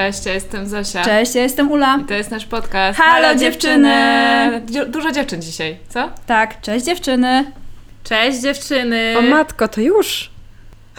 Cześć, ja jestem Zosia. Cześć, ja jestem Ula. I to jest nasz podcast. Halo, dziewczyny! Dzio- Dużo dziewczyn dzisiaj, co? Tak, cześć dziewczyny. Cześć dziewczyny! O matko, to już.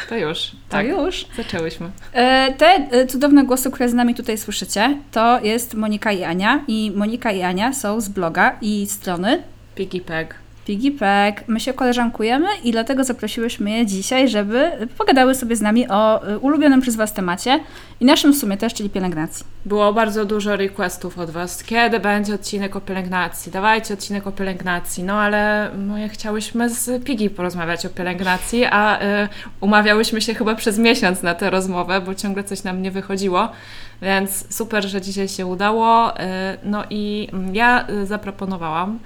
To już. To Tak, już. zaczęłyśmy. E, te e, cudowne głosy, które z nami tutaj słyszycie, to jest Monika i Ania. I Monika i Ania są z bloga i strony Piggy Peg. Piggy Pack. My się koleżankujemy i dlatego zaprosiłyśmy je dzisiaj, żeby pogadały sobie z nami o e, ulubionym przez Was temacie i naszym sumie też, czyli pielęgnacji. Było bardzo dużo requestów od Was. Kiedy będzie odcinek o pielęgnacji? Dawajcie odcinek o pielęgnacji. No ale my chciałyśmy z Piggy porozmawiać o pielęgnacji, a y, umawiałyśmy się chyba przez miesiąc na tę rozmowę, bo ciągle coś nam nie wychodziło. Więc super, że dzisiaj się udało. Y, no i mm, ja y, zaproponowałam,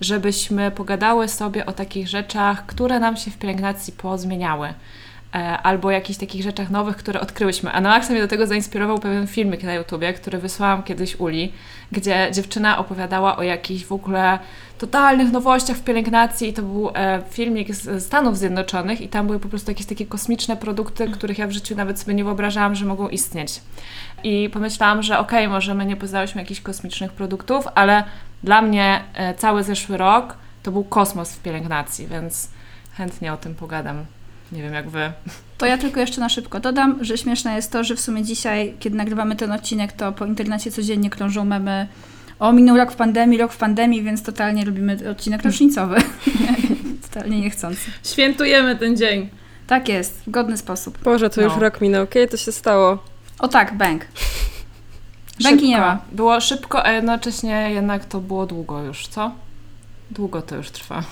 żebyśmy pogadały sobie o takich rzeczach, które nam się w pielęgnacji pozmieniały. E, albo jakichś takich rzeczach nowych, które odkryłyśmy. A na mnie do tego zainspirował pewien filmik na YouTubie, który wysłałam kiedyś Uli, gdzie dziewczyna opowiadała o jakichś w ogóle totalnych nowościach w pielęgnacji i to był e, filmik z Stanów Zjednoczonych i tam były po prostu jakieś takie kosmiczne produkty, których ja w życiu nawet sobie nie wyobrażałam, że mogą istnieć. I pomyślałam, że okej, może my nie poznałyśmy jakichś kosmicznych produktów, ale dla mnie e, cały zeszły rok to był kosmos w pielęgnacji, więc chętnie o tym pogadam. Nie wiem jak wy. To ja tylko jeszcze na szybko dodam, że śmieszne jest to, że w sumie dzisiaj, kiedy nagrywamy ten odcinek, to po internecie codziennie krążą memy o minął rok w pandemii, rok w pandemii, więc totalnie robimy odcinek rocznicowy. totalnie niechcący. Świętujemy ten dzień. Tak jest, w godny sposób. Boże, to już No. rok minął. Kiedy to się stało? O tak, bank. Banki nie ma. Było szybko, a jednocześnie jednak to było długo już, co? Długo to już trwa.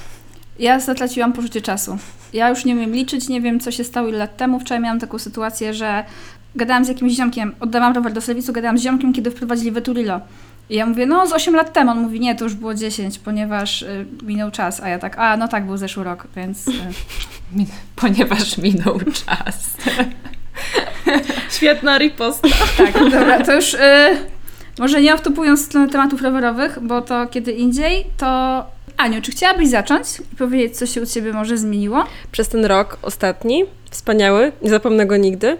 Ja zatraciłam poczucie czasu. Ja już nie wiem liczyć, nie wiem co się stało ile lat temu. Wczoraj miałam taką sytuację, że gadałam z jakimś ziomkiem, oddałam rower do serwisu, gadałam z ziomkiem, kiedy wprowadzili Veturilo. I ja mówię, no z 8 lat temu. On mówi, nie, to już było 10, ponieważ y, minął czas. A ja tak, a no tak, był zeszły rok, więc... Y, ponieważ minął czas. Świetna riposta. tak, dobra, to już... Y, może nie wtopując w stronę tematów rowerowych, bo to kiedy indziej, to... Aniu, czy chciałabyś zacząć i powiedzieć, co się u Ciebie może zmieniło? Przez ten rok ostatni, wspaniały, nie zapomnę go nigdy.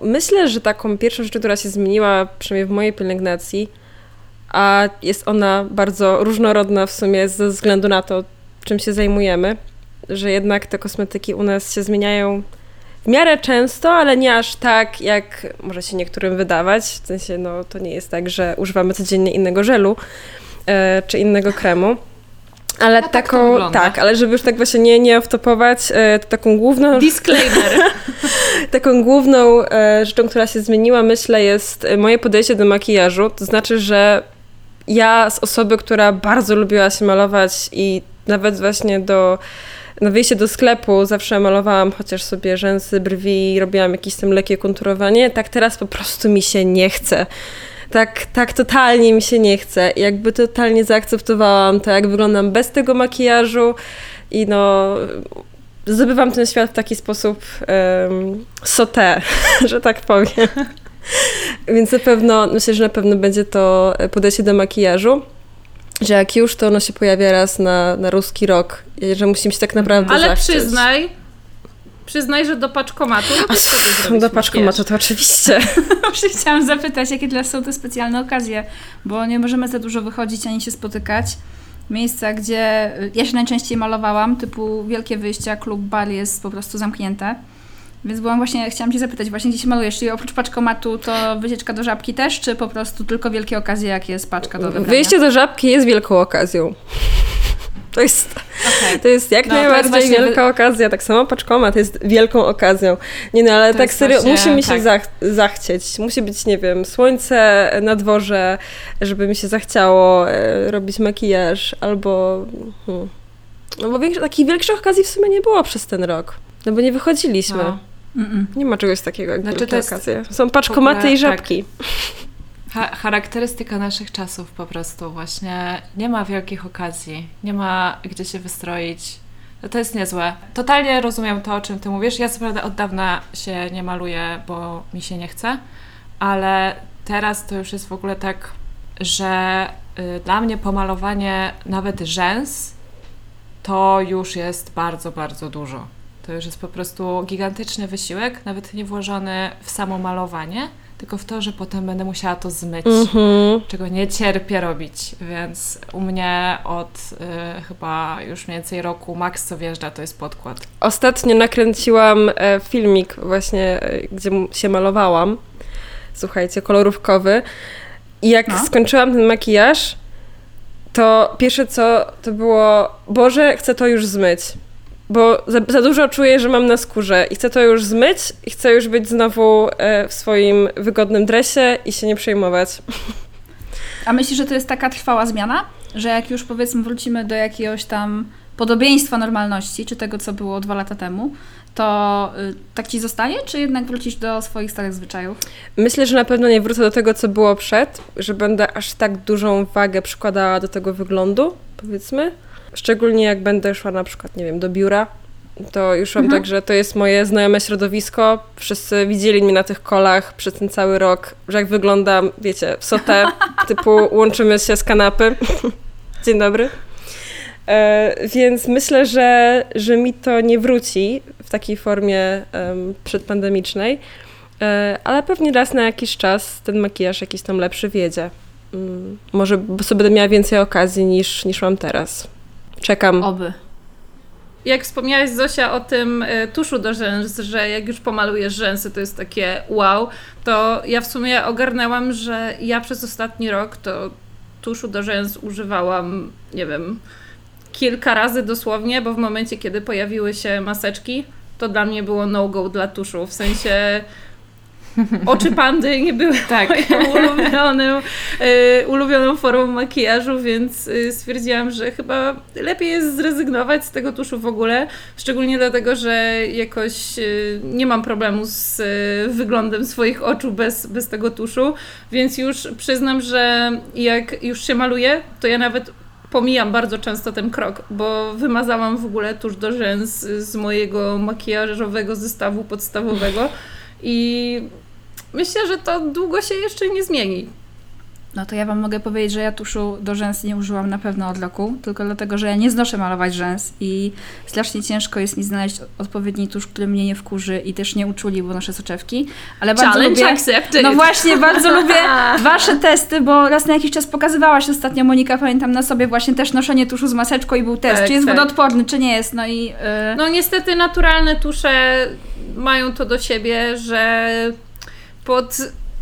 Myślę, że taką pierwszą rzeczą, która się zmieniła, przynajmniej w mojej pielęgnacji, a jest ona bardzo różnorodna w sumie ze względu na to, czym się zajmujemy, że jednak te kosmetyki u nas się zmieniają w miarę często, ale nie aż tak, jak może się niektórym wydawać. W sensie, no to nie jest tak, że używamy codziennie innego żelu e, czy innego kremu. Ale A tak taką, wygląda. tak, ale żeby już tak właśnie nie, nie wtopować, e, to taką główną, Disclaimer. taką główną e, rzeczą, która się zmieniła, myślę, jest e, moje podejście do makijażu. To znaczy, że ja z osoby, która bardzo lubiła się malować i nawet właśnie do na wyjście do sklepu zawsze malowałam chociaż sobie rzęsy, brwi, robiłam jakieś tam lekkie konturowanie, tak teraz po prostu mi się nie chce. Tak, tak totalnie mi się nie chce. Jakby totalnie zaakceptowałam to, jak wyglądam bez tego makijażu i no zdobywam ten świat w taki sposób um, sauté, że tak powiem. Więc na pewno, myślę, że na pewno będzie to podejście do makijażu, że jak już, to ono się pojawia raz na, na ruski rok, że musimy się tak naprawdę Ale zachcieć. przyznaj, przyznaj, że do paczkomatu A, lubisz sobie do paczkomatu to oczywiście. Chciałam zapytać, jakie dla są te specjalne okazje, bo nie możemy za dużo wychodzić ani się spotykać. Miejsca, gdzie y, ja się najczęściej malowałam, typu wielkie wyjścia, klub, bar jest po prostu zamknięte. Więc byłam właśnie, chciałam Cię zapytać właśnie, gdzie się malujesz? Czyli oprócz paczkomatu to wycieczka do żabki też, czy po prostu tylko wielkie okazje, jak jest paczka do odebrania? Wyjście do żabki jest wielką okazją. To jest, Okej. to jest jak No, to jest najbardziej właśnie wielka okazja. Tak samo paczkomat jest wielką okazją. Nie no, ale To tak serio, właśnie- musi mi się tak. zach zachcieć. Musi być, nie wiem, słońce na dworze, żeby mi się zachciało e, robić makijaż, albo... Hmm. No bo większy, takich większych okazji w sumie nie było przez ten rok. No bo nie wychodziliśmy. No. Mm-mm. Nie ma czegoś takiego jak Znaczy, to jest okazje. Są paczkomaty ogóle i żabki. Ha- charakterystyka naszych czasów po prostu właśnie. Nie ma wielkich okazji, nie ma gdzie się wystroić. No to jest niezłe. Totalnie rozumiem to, o czym ty mówisz. Ja co prawda od dawna się nie maluję, bo mi się nie chce, ale teraz to już jest w ogóle tak, że y, dla mnie pomalowanie nawet rzęs to już jest bardzo, bardzo dużo. To już jest po prostu gigantyczny wysiłek, nawet nie włożony w samo malowanie, tylko w to, że potem będę musiała to zmyć, Mhm. czego nie cierpię robić. Więc u mnie od y, chyba już mniej więcej roku maks co wjeżdża to jest podkład. Ostatnio nakręciłam e, filmik właśnie, e, gdzie się malowałam. Słuchajcie, kolorówkowy. I jak No. skończyłam ten makijaż, to pierwsze co to było, Boże, chcę to już zmyć. Bo za, za dużo czuję, że mam na skórze i chcę to już zmyć i chcę już być znowu e, w swoim wygodnym dresie i się nie przejmować. A myślisz, że to jest taka trwała zmiana? Że jak już powiedzmy wrócimy do jakiegoś tam podobieństwa normalności, czy tego, co było dwa lata temu, to y, tak ci zostanie, czy jednak wrócisz do swoich starych zwyczajów? Myślę, że na pewno nie wrócę do tego, co było przed, że będę aż tak dużą wagę przykładała do tego wyglądu, powiedzmy. Szczególnie jak będę szła na przykład, nie wiem, do biura, to już mam Mhm. tak, że to jest moje znajome środowisko. Wszyscy widzieli mnie na tych kolach przez ten cały rok, że jak wyglądam, wiecie, w sotę, typu łączymy się z kanapy. Dzień dobry. E, więc myślę, że, że mi to nie wróci w takiej formie em, przedpandemicznej. E, Ale pewnie raz na jakiś czas ten makijaż jakiś tam lepszy wiedzie. Mm, Może sobie będę miała więcej okazji niż, niż mam teraz. Czekam. Oby. Jak wspomniałaś Zosia o tym e, tuszu do rzęs, że jak już pomalujesz rzęsy, to jest takie wow, to ja w sumie ogarnęłam, że ja przez ostatni rok to tuszu do rzęs używałam, nie wiem, kilka razy dosłownie, bo w momencie, kiedy pojawiły się maseczki, to dla mnie było no-go dla tuszu, w sensie oczy pandy nie były Tak. ulubioną, e, ulubioną formą makijażu, więc e, stwierdziłam, że chyba lepiej jest zrezygnować z tego tuszu w ogóle, szczególnie dlatego, że jakoś e, nie mam problemu z wyglądem swoich oczu bez, bez tego tuszu, więc już przyznam, że jak już się maluję, to ja nawet pomijam bardzo często ten krok, bo wymazałam w ogóle tusz do rzęs z mojego makijażowego zestawu podstawowego i myślę, że to długo się jeszcze nie zmieni. No to ja Wam mogę powiedzieć, że ja tuszu do rzęs nie użyłam na pewno od roku, tylko dlatego, że ja nie znoszę malować rzęs i strasznie ciężko jest mi znaleźć odpowiedni tusz, który mnie nie wkurzy i też nie uczuli, bo noszę soczewki, ale bardzo Challenge lubię... accepted. No właśnie, bardzo lubię Wasze testy, bo raz na jakiś czas pokazywałaś ostatnio Monika, pamiętam na sobie właśnie też noszenie tuszu z maseczką i był test, Tak, czy jest tak. wodoodporny, czy nie jest, no i... Yy, No niestety naturalne tusze mają to do siebie, że pod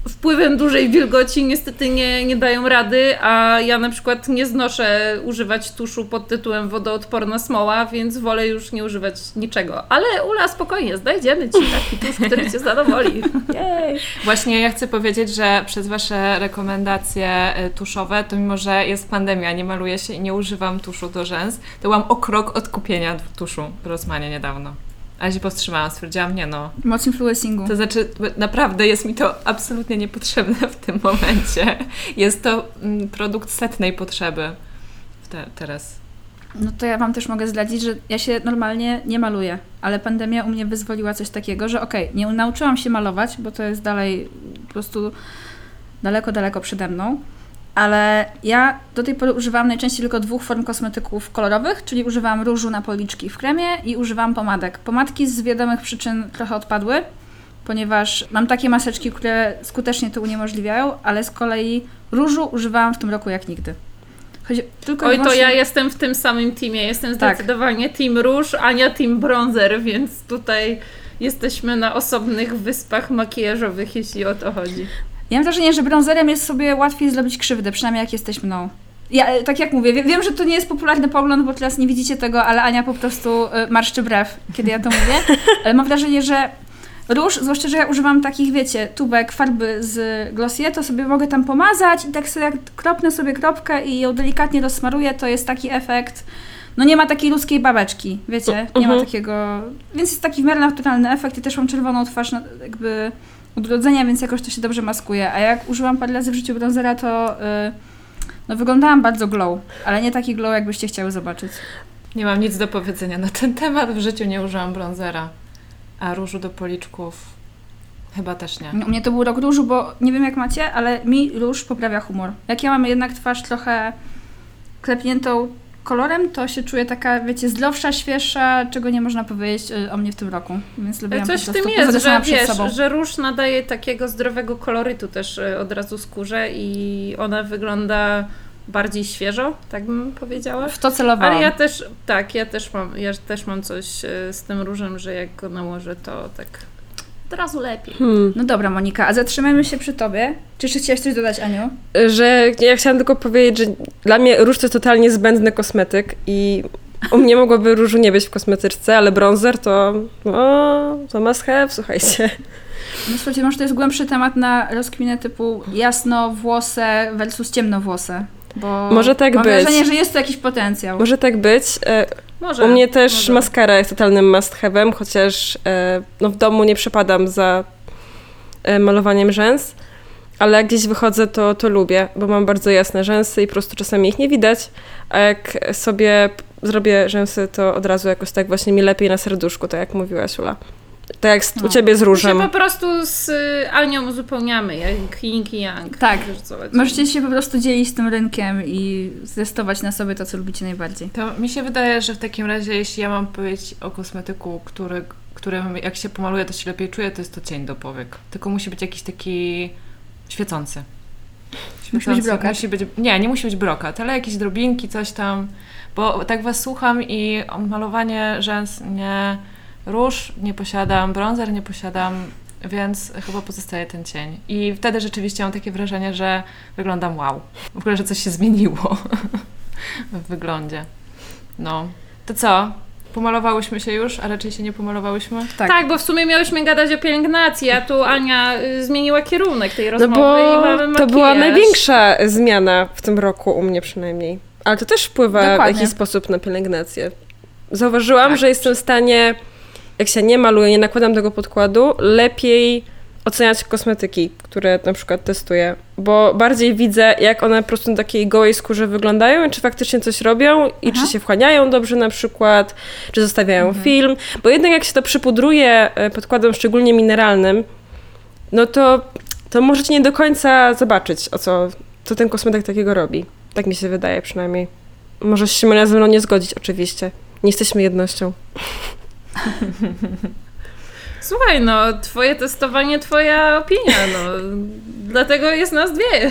wpływem dużej wilgoci niestety nie, nie dają rady, a ja na przykład nie znoszę używać tuszu pod tytułem wodoodporna smoła, więc wolę już nie używać niczego. Ale Ula, spokojnie, znajdziemy Ci taki tusz, który Cię zadowoli. jej. Właśnie ja chcę powiedzieć, że przez Wasze rekomendacje y, tuszowe, to mimo, że jest pandemia, nie maluję się i nie używam tuszu do rzęs, to byłam o krok od kupienia tuszu w Rossmanie niedawno. Ale się powstrzymałam, stwierdziłam, nie no. Moc influencingu. To znaczy, naprawdę jest mi to absolutnie niepotrzebne w tym momencie. Jest to mm, produkt setnej potrzeby te, teraz. No to ja Wam też mogę zdradzić, że ja się normalnie nie maluję, ale pandemia u mnie wyzwoliła coś takiego, że okej, nie nauczyłam się malować, bo to jest dalej po prostu daleko, daleko przede mną, ale ja do tej pory używałam najczęściej tylko dwóch form kosmetyków kolorowych, czyli używałam różu na policzki w kremie i używam pomadek. Pomadki z wiadomych przyczyn trochę odpadły, ponieważ mam takie maseczki, które skutecznie to uniemożliwiają, ale z kolei różu używałam w tym roku jak nigdy. Chodzi tylko Oj, to ja jestem w tym samym teamie. Jestem Tak. zdecydowanie team róż, Ania team bronzer, więc tutaj jesteśmy na osobnych wyspach makijażowych, jeśli o to chodzi. Ja mam wrażenie, że brązerem jest sobie łatwiej zrobić krzywdę, przynajmniej jak jesteś mną. Ja, e, tak jak mówię, wie- wiem, że to nie jest popularny pogląd, bo teraz nie widzicie tego, ale Ania po prostu e, marszczy brew, kiedy ja to mówię. Ale mam wrażenie, że róż, zwłaszcza, że ja używam takich, wiecie, tubek farby z Glossier, to sobie mogę tam pomazać i tak sobie jak kropnę sobie kropkę i ją delikatnie rozsmaruję, to jest taki efekt no nie ma takiej ludzkiej babeczki, wiecie? Nie ma Mhm. takiego... Więc jest taki w miarę naturalny efekt i też mam czerwoną twarz na, jakby urodzenia, więc jakoś to się dobrze maskuje. A jak użyłam parę razy w życiu bronzera, to y, no wyglądałam bardzo glow, ale nie taki glow, jakbyście chciały zobaczyć. Nie mam nic do powiedzenia na ten temat. W życiu nie użyłam bronzera. A różu do policzków chyba też nie. U mnie to był rok różu, bo nie wiem jak macie, ale mi róż poprawia humor. Jak ja mam jednak twarz trochę klepniętą kolorem, to się czuję taka, wiecie, zdrowsza, świeższa, czego nie można powiedzieć y, o mnie w tym roku. Więc lubiłam Coś w tym jest, że wiesz, sobą. że róż nadaje takiego zdrowego kolorytu też y, od razu skórze i ona wygląda bardziej świeżo, tak bym powiedziała. W to celowałam. Ale ja też, tak, ja też mam, ja też mam coś y, z tym różem, że jak go nałożę, to tak od razu lepiej. Hmm. No dobra, Monika, a zatrzymajmy się przy tobie. Czy jeszcze chciałaś coś dodać, Aniu? Że ja chciałam tylko powiedzieć, że dla mnie róż to jest totalnie zbędny kosmetyk i u mnie mogłoby różu nie być w kosmetyczce, ale bronzer to, o, to must have, słuchajcie. No słuchajcie, może to jest głębszy temat na rozkminę typu jasnowłose versus ciemnowłose. Bo Może tak mam być. wrażenie, że jest tu jakiś potencjał. Może tak być. Może. U mnie też może. maskara jest totalnym must have'em, chociaż e, no, w domu nie przepadam za e, malowaniem rzęs, ale jak gdzieś wychodzę, to, to lubię, bo mam bardzo jasne rzęsy i po prostu czasami ich nie widać, a jak sobie zrobię rzęsy, to od razu jakoś tak właśnie mi lepiej na serduszku, tak jak mówiłaś, Ula. Tak jak z, u No. ciebie z My się różem. po prostu z y, Anią uzupełniamy, jak yin i yang. Tak. Możecie się po prostu dzielić z tym rynkiem i testować na sobie to, co lubicie najbardziej. To mi się wydaje, że w takim razie, jeśli ja mam powiedzieć o kosmetyku, który, którym jak się pomaluje, to się lepiej czuję, to jest to cień do powiek. Tylko musi być jakiś taki świecący. Musi być brokat? Musi być, nie, nie musi być brokat, ale jakieś drobinki, coś tam. Bo tak was słucham i malowanie rzęs nie... Róż nie posiadam, bronzer nie posiadam, więc chyba pozostaje ten cień. I wtedy rzeczywiście mam takie wrażenie, że wyglądam wow. W ogóle, że coś się zmieniło w wyglądzie. No. To co? Pomalowałyśmy się już, a raczej się nie pomalowałyśmy? Tak. bo w sumie miałyśmy gadać o pielęgnacji, a tu Ania y, zmieniła kierunek tej No rozmowy bo i mamy to była największa zmiana w tym roku u mnie przynajmniej. Ale to też wpływa w Dokładnie. jakiś sposób na pielęgnację. Zauważyłam, Tak. że jestem w stanie, jak się nie maluję, nie nakładam tego podkładu, lepiej oceniać kosmetyki, które na przykład testuję, bo bardziej widzę, jak one po prostu na takiej gołej skórze wyglądają i czy faktycznie coś robią i Aha. czy się wchłaniają dobrze na przykład, czy zostawiają Mhm. film, bo jednak jak się to przypudruje e, podkładem szczególnie mineralnym, no to, to możecie nie do końca zobaczyć, o co, co ten kosmetyk takiego robi. Tak mi się wydaje przynajmniej. Możesz się ze mną nie zgodzić, oczywiście. Nie jesteśmy jednością. Słuchaj, no, twoje testowanie, twoja opinia, no. Dlatego jest nas dwie.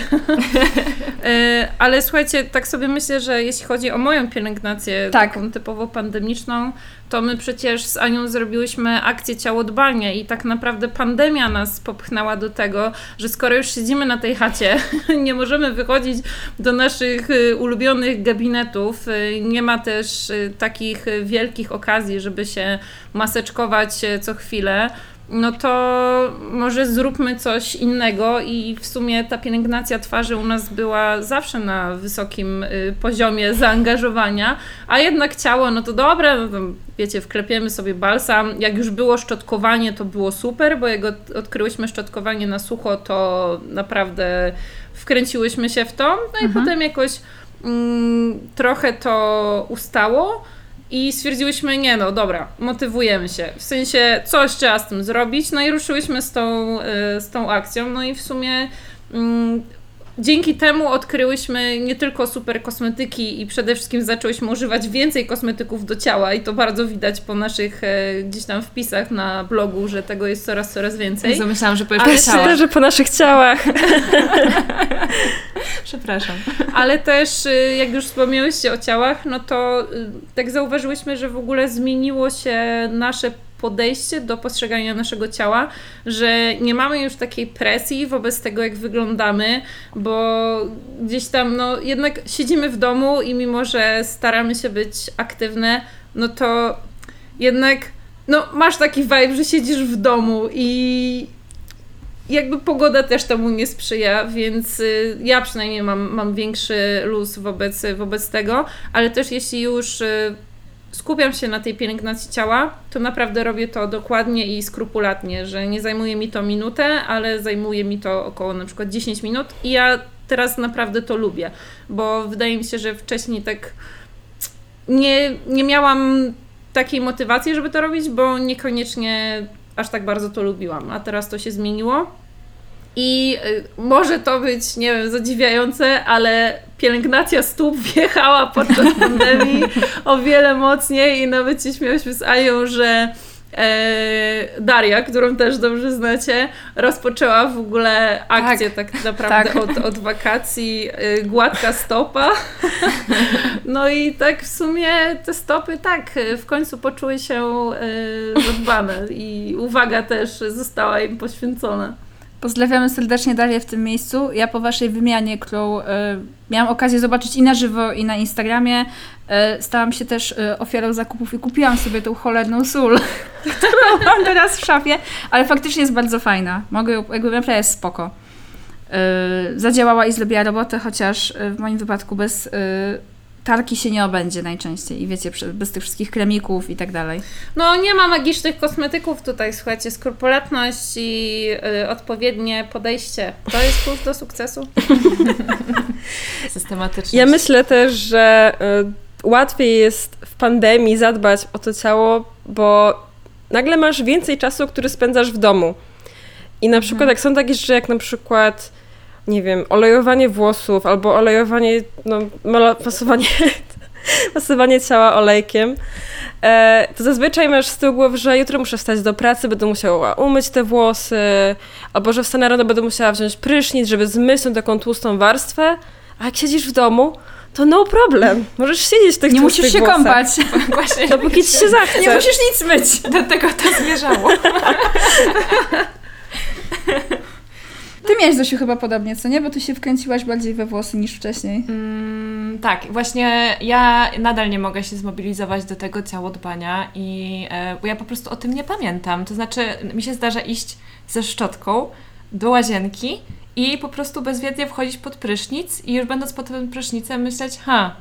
E, Ale słuchajcie, tak sobie myślę, że jeśli chodzi o moją pielęgnację Tak. taką typowo pandemiczną, to my przecież z Anią zrobiłyśmy akcję ciało dbania i tak naprawdę pandemia nas popchnęła do tego, że skoro już siedzimy na tej chacie, nie możemy wychodzić do naszych y, ulubionych gabinetów, y, nie ma też y, takich wielkich okazji, żeby się maseczkować co chwilę, no to może zróbmy coś innego i w sumie ta pielęgnacja twarzy u nas była zawsze na wysokim y, poziomie zaangażowania, a jednak ciało, no to dobra, no to wiecie, wklepiemy sobie balsam. Jak już było szczotkowanie, to było super, bo jak od, odkryłyśmy szczotkowanie na sucho, to naprawdę wkręciłyśmy się w to. No i Mhm. potem jakoś mm, trochę to ustało. I stwierdziłyśmy, nie no, dobra, motywujemy się. W sensie, coś trzeba z tym zrobić. No i ruszyłyśmy z tą, y, z tą akcją. No i w sumie mm, dzięki temu odkryłyśmy nie tylko super kosmetyki i przede wszystkim zaczęłyśmy używać więcej kosmetyków do ciała i to bardzo widać po naszych e, gdzieś tam wpisach na blogu, że tego jest coraz, coraz więcej. Zamyślałam, że powiesz Ale że po naszych ciałach. Przepraszam. Ale też, y, jak już wspomniałyście o ciałach, no to y, tak zauważyłyśmy, że w ogóle zmieniło się nasze podejście do postrzegania naszego ciała, że nie mamy już takiej presji wobec tego, jak wyglądamy, bo gdzieś tam, no jednak siedzimy w domu i mimo, że staramy się być aktywne, no to jednak, no masz taki vibe, że siedzisz w domu i jakby pogoda też temu nie sprzyja, więc y, ja przynajmniej mam, mam większy luz wobec, wobec tego, ale też jeśli już y, skupiam się na tej pielęgnacji ciała, to naprawdę robię to dokładnie i skrupulatnie, że nie zajmuje mi to minutę, ale zajmuje mi to około na przykład 10 minut i ja teraz naprawdę to lubię, bo wydaje mi się, że wcześniej tak nie, nie miałam takiej motywacji, żeby to robić, bo niekoniecznie aż tak bardzo to lubiłam, a teraz to się zmieniło. I y, może to być, nie wiem, zadziwiające, ale pielęgnacja stóp wjechała podczas pandemii o wiele mocniej i nawet się śmiałyśmy z Ają, że e, Daria, którą też dobrze znacie, rozpoczęła w ogóle akcję tak, tak naprawdę Tak. Od, od wakacji e, gładka stopa. No i tak w sumie te stopy tak w końcu poczuły się e, zadbane i uwaga też została im poświęcona. Pozdrawiamy serdecznie Darię w tym miejscu. Ja po waszej wymianie, którą y, miałam okazję zobaczyć i na żywo, i na Instagramie, y, stałam się też y, ofiarą zakupów i kupiłam sobie tą cholerną sól, którą mam teraz w szafie, ale faktycznie jest bardzo fajna. Mogę ją, jakby naprawdę jest spoko. Y, zadziałała i zrobiła robotę, chociaż w moim wypadku bez tarki się nie obędzie najczęściej i wiecie, bez tych wszystkich kremików i tak dalej. No nie ma magicznych kosmetyków tutaj, słuchajcie, skrupulatność i y, odpowiednie podejście. To jest klucz do sukcesu. Systematycznie. Ja myślę też, że y, łatwiej jest w pandemii zadbać o to ciało, bo nagle masz więcej czasu, który spędzasz w domu. I na przykład jak są takie rzeczy jak na przykład, nie wiem, olejowanie włosów albo olejowanie, no, masowanie, masowanie ciała olejkiem, e, to zazwyczaj masz z tyłu głowy, że jutro muszę wstać do pracy, będę musiała umyć te włosy, albo że wstanę rano, będę musiała wziąć prysznic, żeby zmyć tą taką tłustą warstwę, a jak siedzisz w domu, to no problem. Możesz siedzieć w tych Nie musisz się włosach. kąpać. Właśnie Dopóki ci się zachce. Nie musisz nic myć. do tego to zmierzało. Ty miałeś Zosiu chyba podobnie, co nie? Bo ty się wkręciłaś bardziej we włosy niż wcześniej. Mm, tak, właśnie ja nadal nie mogę się zmobilizować do tego ciałodbania i e, bo ja po prostu o tym nie pamiętam. To znaczy, mi się zdarza iść ze szczotką do łazienki i po prostu bezwiednie wchodzić pod prysznic i już będąc pod tym prysznicem myśleć, ha,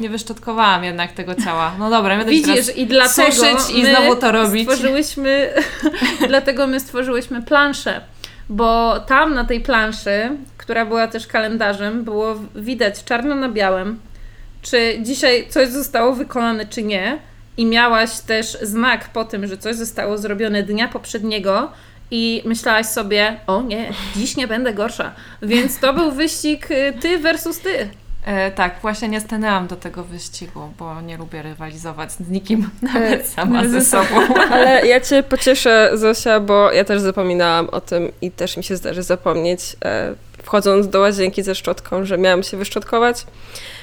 nie wyszczotkowałam jednak tego ciała. No dobra, będę się teraz Widzisz, i dlatego suszyć i znowu to robić. Stworzyłyśmy, dlatego my stworzyłyśmy planszę, bo tam na tej planszy, która była też kalendarzem, było widać czarno na białym, czy dzisiaj coś zostało wykonane, czy nie. I miałaś też znak po tym, że coś zostało zrobione dnia poprzedniego. I myślałaś sobie, o nie, dziś nie będę gorsza. Więc to był wyścig y, ty versus ty. E, tak, właśnie nie stanęłam do tego wyścigu, bo nie lubię rywalizować z nikim, nawet sama ze sobą. Ale ja Cię pocieszę, Zosia, bo ja też zapominałam o tym i też mi się zdarzy zapomnieć, e, wchodząc do łazienki ze szczotką, że miałam się wyszczotkować.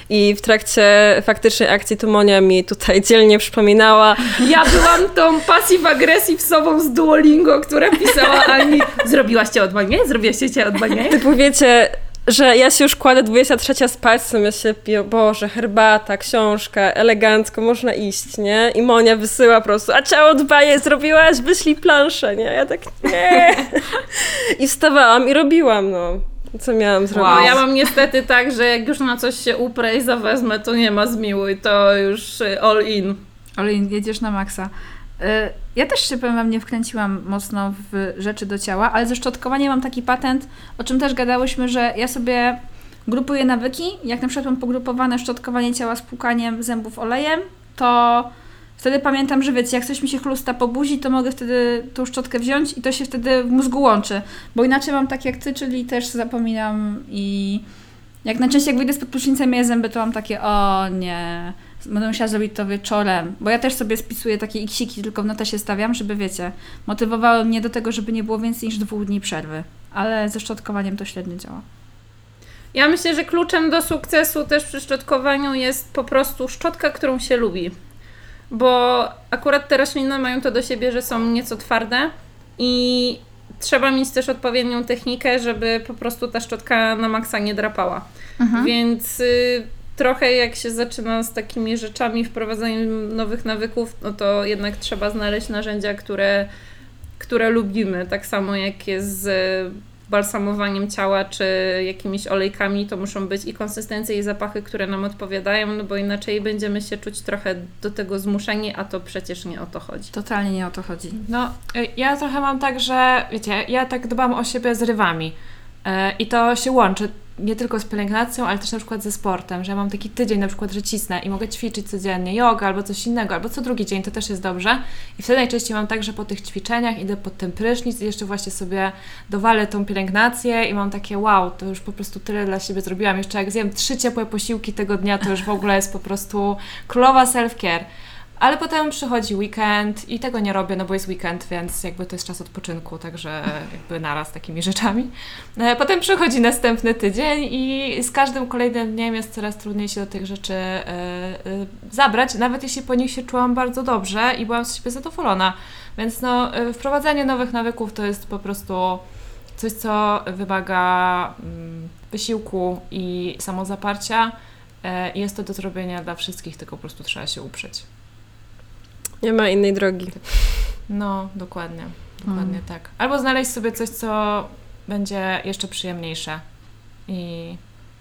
I w trakcie faktycznej akcji to Monia mi tutaj dzielnie przypominała, Ja byłam tą passive-aggressive sobą z Duolingo, która pisała Ani, zrobiłaś cię od banie? Zrobiłaś cię od banie? typu wiecie, że ja się już kładę 23 spać, sobie myślę, Boże, herbata, książka, elegancko, można iść, nie? I Monia wysyła po prostu, a ciało dbaje, zrobiłaś, wyślij planszę, nie? Ja tak, nie. I wstawałam i robiłam, no. Co miałam zrobić? Wow. No ja mam niestety tak, że jak już na coś się uprę i zawezmę, to nie ma zmiłuj, to już y, all in. Ale jedziesz na maksa. Y, Ja też się, powiem nie wkręciłam mocno w rzeczy do ciała, ale ze szczotkowaniem mam taki patent, o czym też gadałyśmy, że ja sobie grupuję nawyki. Jak na przykład mam pogrupowane szczotkowanie ciała z płukaniem zębów olejem, to wtedy pamiętam, że wiecie, jak coś mi się chlusta po buzi, to mogę wtedy tą szczotkę wziąć i to się wtedy w mózgu łączy. Bo inaczej mam tak jak Ty, czyli też zapominam i jak najczęściej jak wyjdę spod prysznica i myję zęby, to mam takie, o nie, będę musiała zrobić to wieczorem. Bo ja też sobie spisuję takie iksiki, tylko w notesie stawiam, żeby wiecie, motywowały mnie do tego, żeby nie było więcej niż dwóch dni przerwy. Ale ze szczotkowaniem to średnio działa. Ja myślę, że kluczem do sukcesu też przy szczotkowaniu jest po prostu szczotka, którą się lubi. Bo akurat te rośliny mają to do siebie, że są nieco twarde i trzeba mieć też odpowiednią technikę, żeby po prostu ta szczotka na maksa nie drapała. Więc y, trochę jak się zaczyna z takimi rzeczami, wprowadzaniem nowych nawyków, no to jednak trzeba znaleźć narzędzia, które, które lubimy. Tak samo jak jest z balsamowaniem ciała, czy jakimiś olejkami, to muszą być i konsystencje, i zapachy, które nam odpowiadają, no bo inaczej będziemy się czuć trochę do tego zmuszeni, a to przecież nie o to chodzi. Totalnie nie o to chodzi. No, y, ja trochę mam tak, że wiecie, ja tak dbam o siebie z rywami. E, I to się łączy nie tylko z pielęgnacją, ale też na przykład ze sportem, że ja mam taki tydzień na przykład, że cisnę i mogę ćwiczyć codziennie yoga albo coś innego, albo co drugi dzień, to też jest dobrze. I wtedy najczęściej mam tak, że po tych ćwiczeniach idę pod ten prysznic i jeszcze właśnie sobie dowalę tą pielęgnację i mam takie wow, to już po prostu tyle dla siebie zrobiłam. Jeszcze jak zjem trzy ciepłe posiłki tego dnia, to już w ogóle jest po prostu królowa self-care. Ale potem przychodzi weekend i tego nie robię, no bo jest weekend, więc jakby to jest czas odpoczynku, także jakby naraz takimi rzeczami. E, Potem przychodzi następny tydzień i z każdym kolejnym dniem jest coraz trudniej się do tych rzeczy e, e, zabrać, nawet jeśli po nich się czułam bardzo dobrze i byłam z siebie zadowolona. Więc no, wprowadzanie nowych nawyków to jest po prostu coś, co wymaga mm, wysiłku i samozaparcia. Jest to do zrobienia dla wszystkich, tylko po prostu trzeba się uprzeć. Nie ma innej drogi. No, dokładnie. Dokładnie tak. Albo znaleźć sobie coś, co będzie jeszcze przyjemniejsze i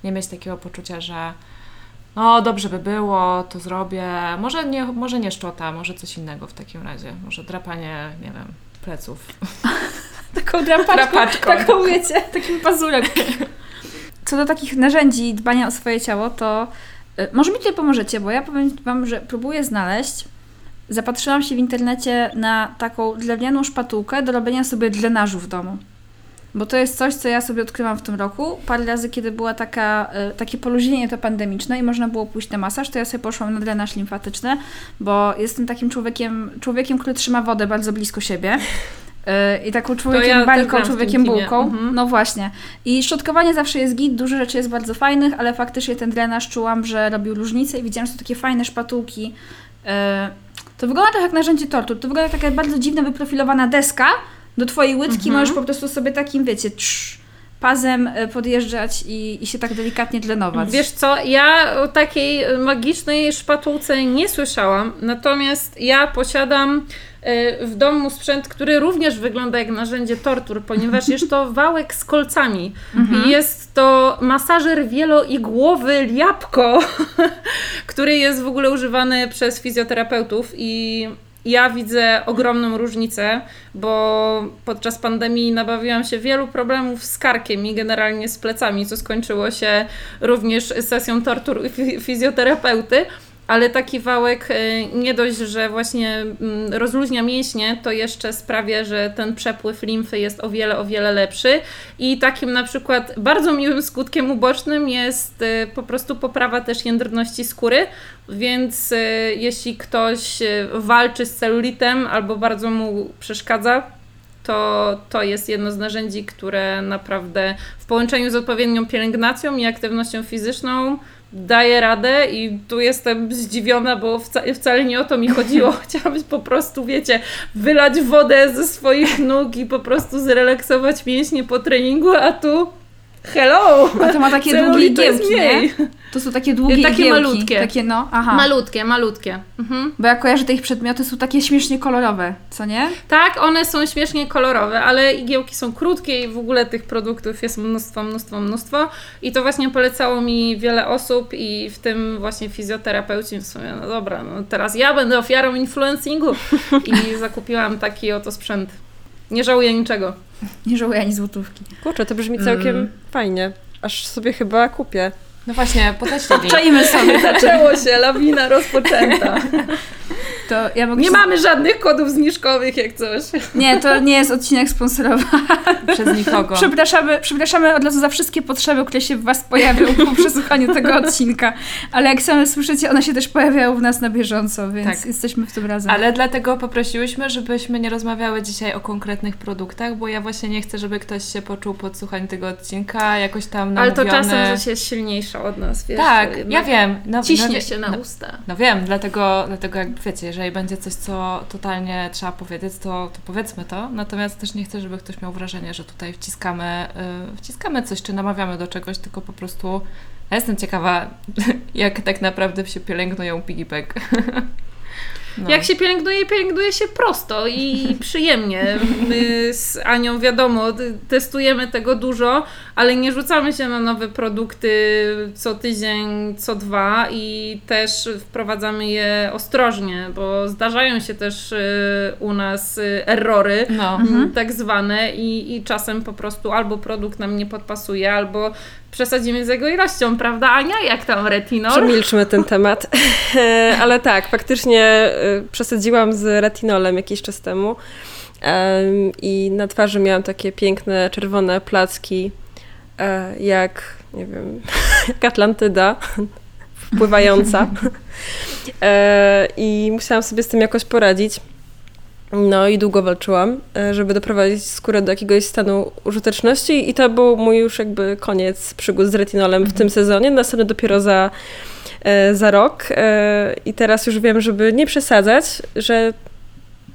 nie mieć takiego poczucia, że no dobrze by było, to zrobię. Może nie, może nie szczota, może coś innego w takim razie. Może drapanie, nie wiem, pleców. Taką drapaczką, Drapaczką. taką wiecie, takim pazurem. Co do takich narzędzi dbania o swoje ciało, to y, może mi tutaj pomożecie, bo ja powiem Wam, że próbuję znaleźć. Zapatrzyłam się w internecie na taką drewnianą szpatułkę do robienia sobie drenażu w domu. Bo to jest coś, co ja sobie odkryłam w tym roku. Parę razy, kiedy była taka, y, takie poluźnienie to pandemiczne i można było pójść na masaż, to ja sobie poszłam na drenaż limfatyczny, bo jestem takim człowiekiem, człowiekiem, który trzyma wodę bardzo blisko siebie. Y, I taką człowiekiem ja bańką, człowiekiem bułką. Mhm. No właśnie. I szczotkowanie zawsze jest git, dużo rzeczy jest bardzo fajnych, ale faktycznie ten drenaż czułam, że robił różnicę i widziałam, że to takie fajne szpatułki. To wygląda trochę jak narzędzie tortur. To wygląda jak taka bardzo dziwna, wyprofilowana deska do twojej łydki. Mhm. Możesz po prostu sobie takim, wiecie, trz, pazem y, podjeżdżać i, i się tak delikatnie tlenować. Wiesz co, ja o takiej e, magicznej szpatułce nie słyszałam, natomiast ja posiadam e, w domu sprzęt, który również wygląda jak narzędzie tortur, ponieważ jest to wałek z kolcami i jest to masażer wieloigłowy Liapko, który jest w ogóle używany przez fizjoterapeutów i ja widzę ogromną różnicę, bo podczas pandemii nabawiłam się wielu problemów z karkiem i generalnie z plecami, co skończyło się również sesją tortur fizjoterapeuty. Ale taki wałek e, nie dość, że właśnie mm, rozluźnia mięśnie, to jeszcze sprawia, że ten przepływ limfy jest o wiele, o wiele lepszy. I takim na przykład bardzo miłym skutkiem ubocznym jest e, po prostu poprawa też jędrności skóry, więc e, jeśli ktoś walczy z celulitem albo bardzo mu przeszkadza, to, to jest jedno z narzędzi, które naprawdę w połączeniu z odpowiednią pielęgnacją i aktywnością fizyczną daje radę i tu jestem zdziwiona, bo wca- wcale nie o to mi chodziło. Chciałam po prostu, wiecie, wylać wodę ze swoich nóg i po prostu zrelaksować mięśnie po treningu, a tu hello! A to ma takie długie to igiełki, nie? To są takie długie Takie igiełki. malutkie. Takie, no, aha. Malutkie, malutkie. Mhm. Bo ja kojarzę, te ich przedmioty są takie śmiesznie kolorowe, co nie? Tak, one są śmiesznie kolorowe, ale igiełki są krótkie i w ogóle tych produktów jest mnóstwo, mnóstwo, mnóstwo. I to właśnie polecało mi wiele osób i w tym właśnie fizjoterapeuci w sumie, no dobra, no teraz ja będę ofiarą influencingu i zakupiłam taki oto sprzęt. Nie żałuję niczego. Nie żałuję ani złotówki. Kurczę, to brzmi całkiem Mm. fajnie. Aż sobie chyba kupię. No właśnie, podajcie link. Obczaimy sobie. Zaczęło się, lawina rozpoczęta. To ja mogę Nie się- mamy żadnych kodów zniżkowych jak coś. Nie, to nie jest odcinek sponsorowany. Przez nikogo. Przepraszamy, przepraszamy od razu za wszystkie potrzeby, które się w Was pojawią po przesłuchaniu tego odcinka. Ale jak same słyszycie, one się też pojawiają w nas na bieżąco, więc Tak. jesteśmy w tym razem. Ale dlatego poprosiłyśmy, żebyśmy nie rozmawiały dzisiaj o konkretnych produktach, bo ja właśnie nie chcę, żeby ktoś się poczuł po słuchaniu tego odcinka jakoś tam Ale to namówiony. czasem coś jest silniejsza od nas, wiesz? Tak, ja wiem. No, Ciśnie no, się na no, usta. No wiem, dlatego, dlatego jakby wiecie, jeżeli będzie coś, co totalnie trzeba powiedzieć, to, to powiedzmy to. Natomiast też nie chcę, żeby ktoś miał wrażenie, że tutaj wciskamy, y, wciskamy coś, czy namawiamy do czegoś, tylko po prostu ja jestem ciekawa, jak tak naprawdę się pielęgnują piggyback. No. Jak się pielęgnuje, pielęgnuje się prosto i przyjemnie. My z Anią, wiadomo, testujemy tego dużo, ale nie rzucamy się na nowe produkty co tydzień, co dwa i też wprowadzamy je ostrożnie, bo zdarzają się też y, u nas y, errory. No. mm, tak zwane i, i czasem po prostu albo produkt nam nie podpasuje, albo przesadzimy z jego ilością, prawda Ania? Jak tam retinol? Przemilczmy ten temat. Ale tak, faktycznie y, przesadziłam z retinolem jakiś czas temu Em, i na twarzy miałam takie piękne czerwone placki, e, jak, nie wiem, jak Atlantyda wpływająca. E, I musiałam sobie z tym jakoś poradzić. No i długo walczyłam, e, żeby doprowadzić skórę do jakiegoś stanu użyteczności i to był mój już jakby koniec przygód z retinolem w tym sezonie. Następny dopiero za, e, za rok e, i teraz już wiem, żeby nie przesadzać, że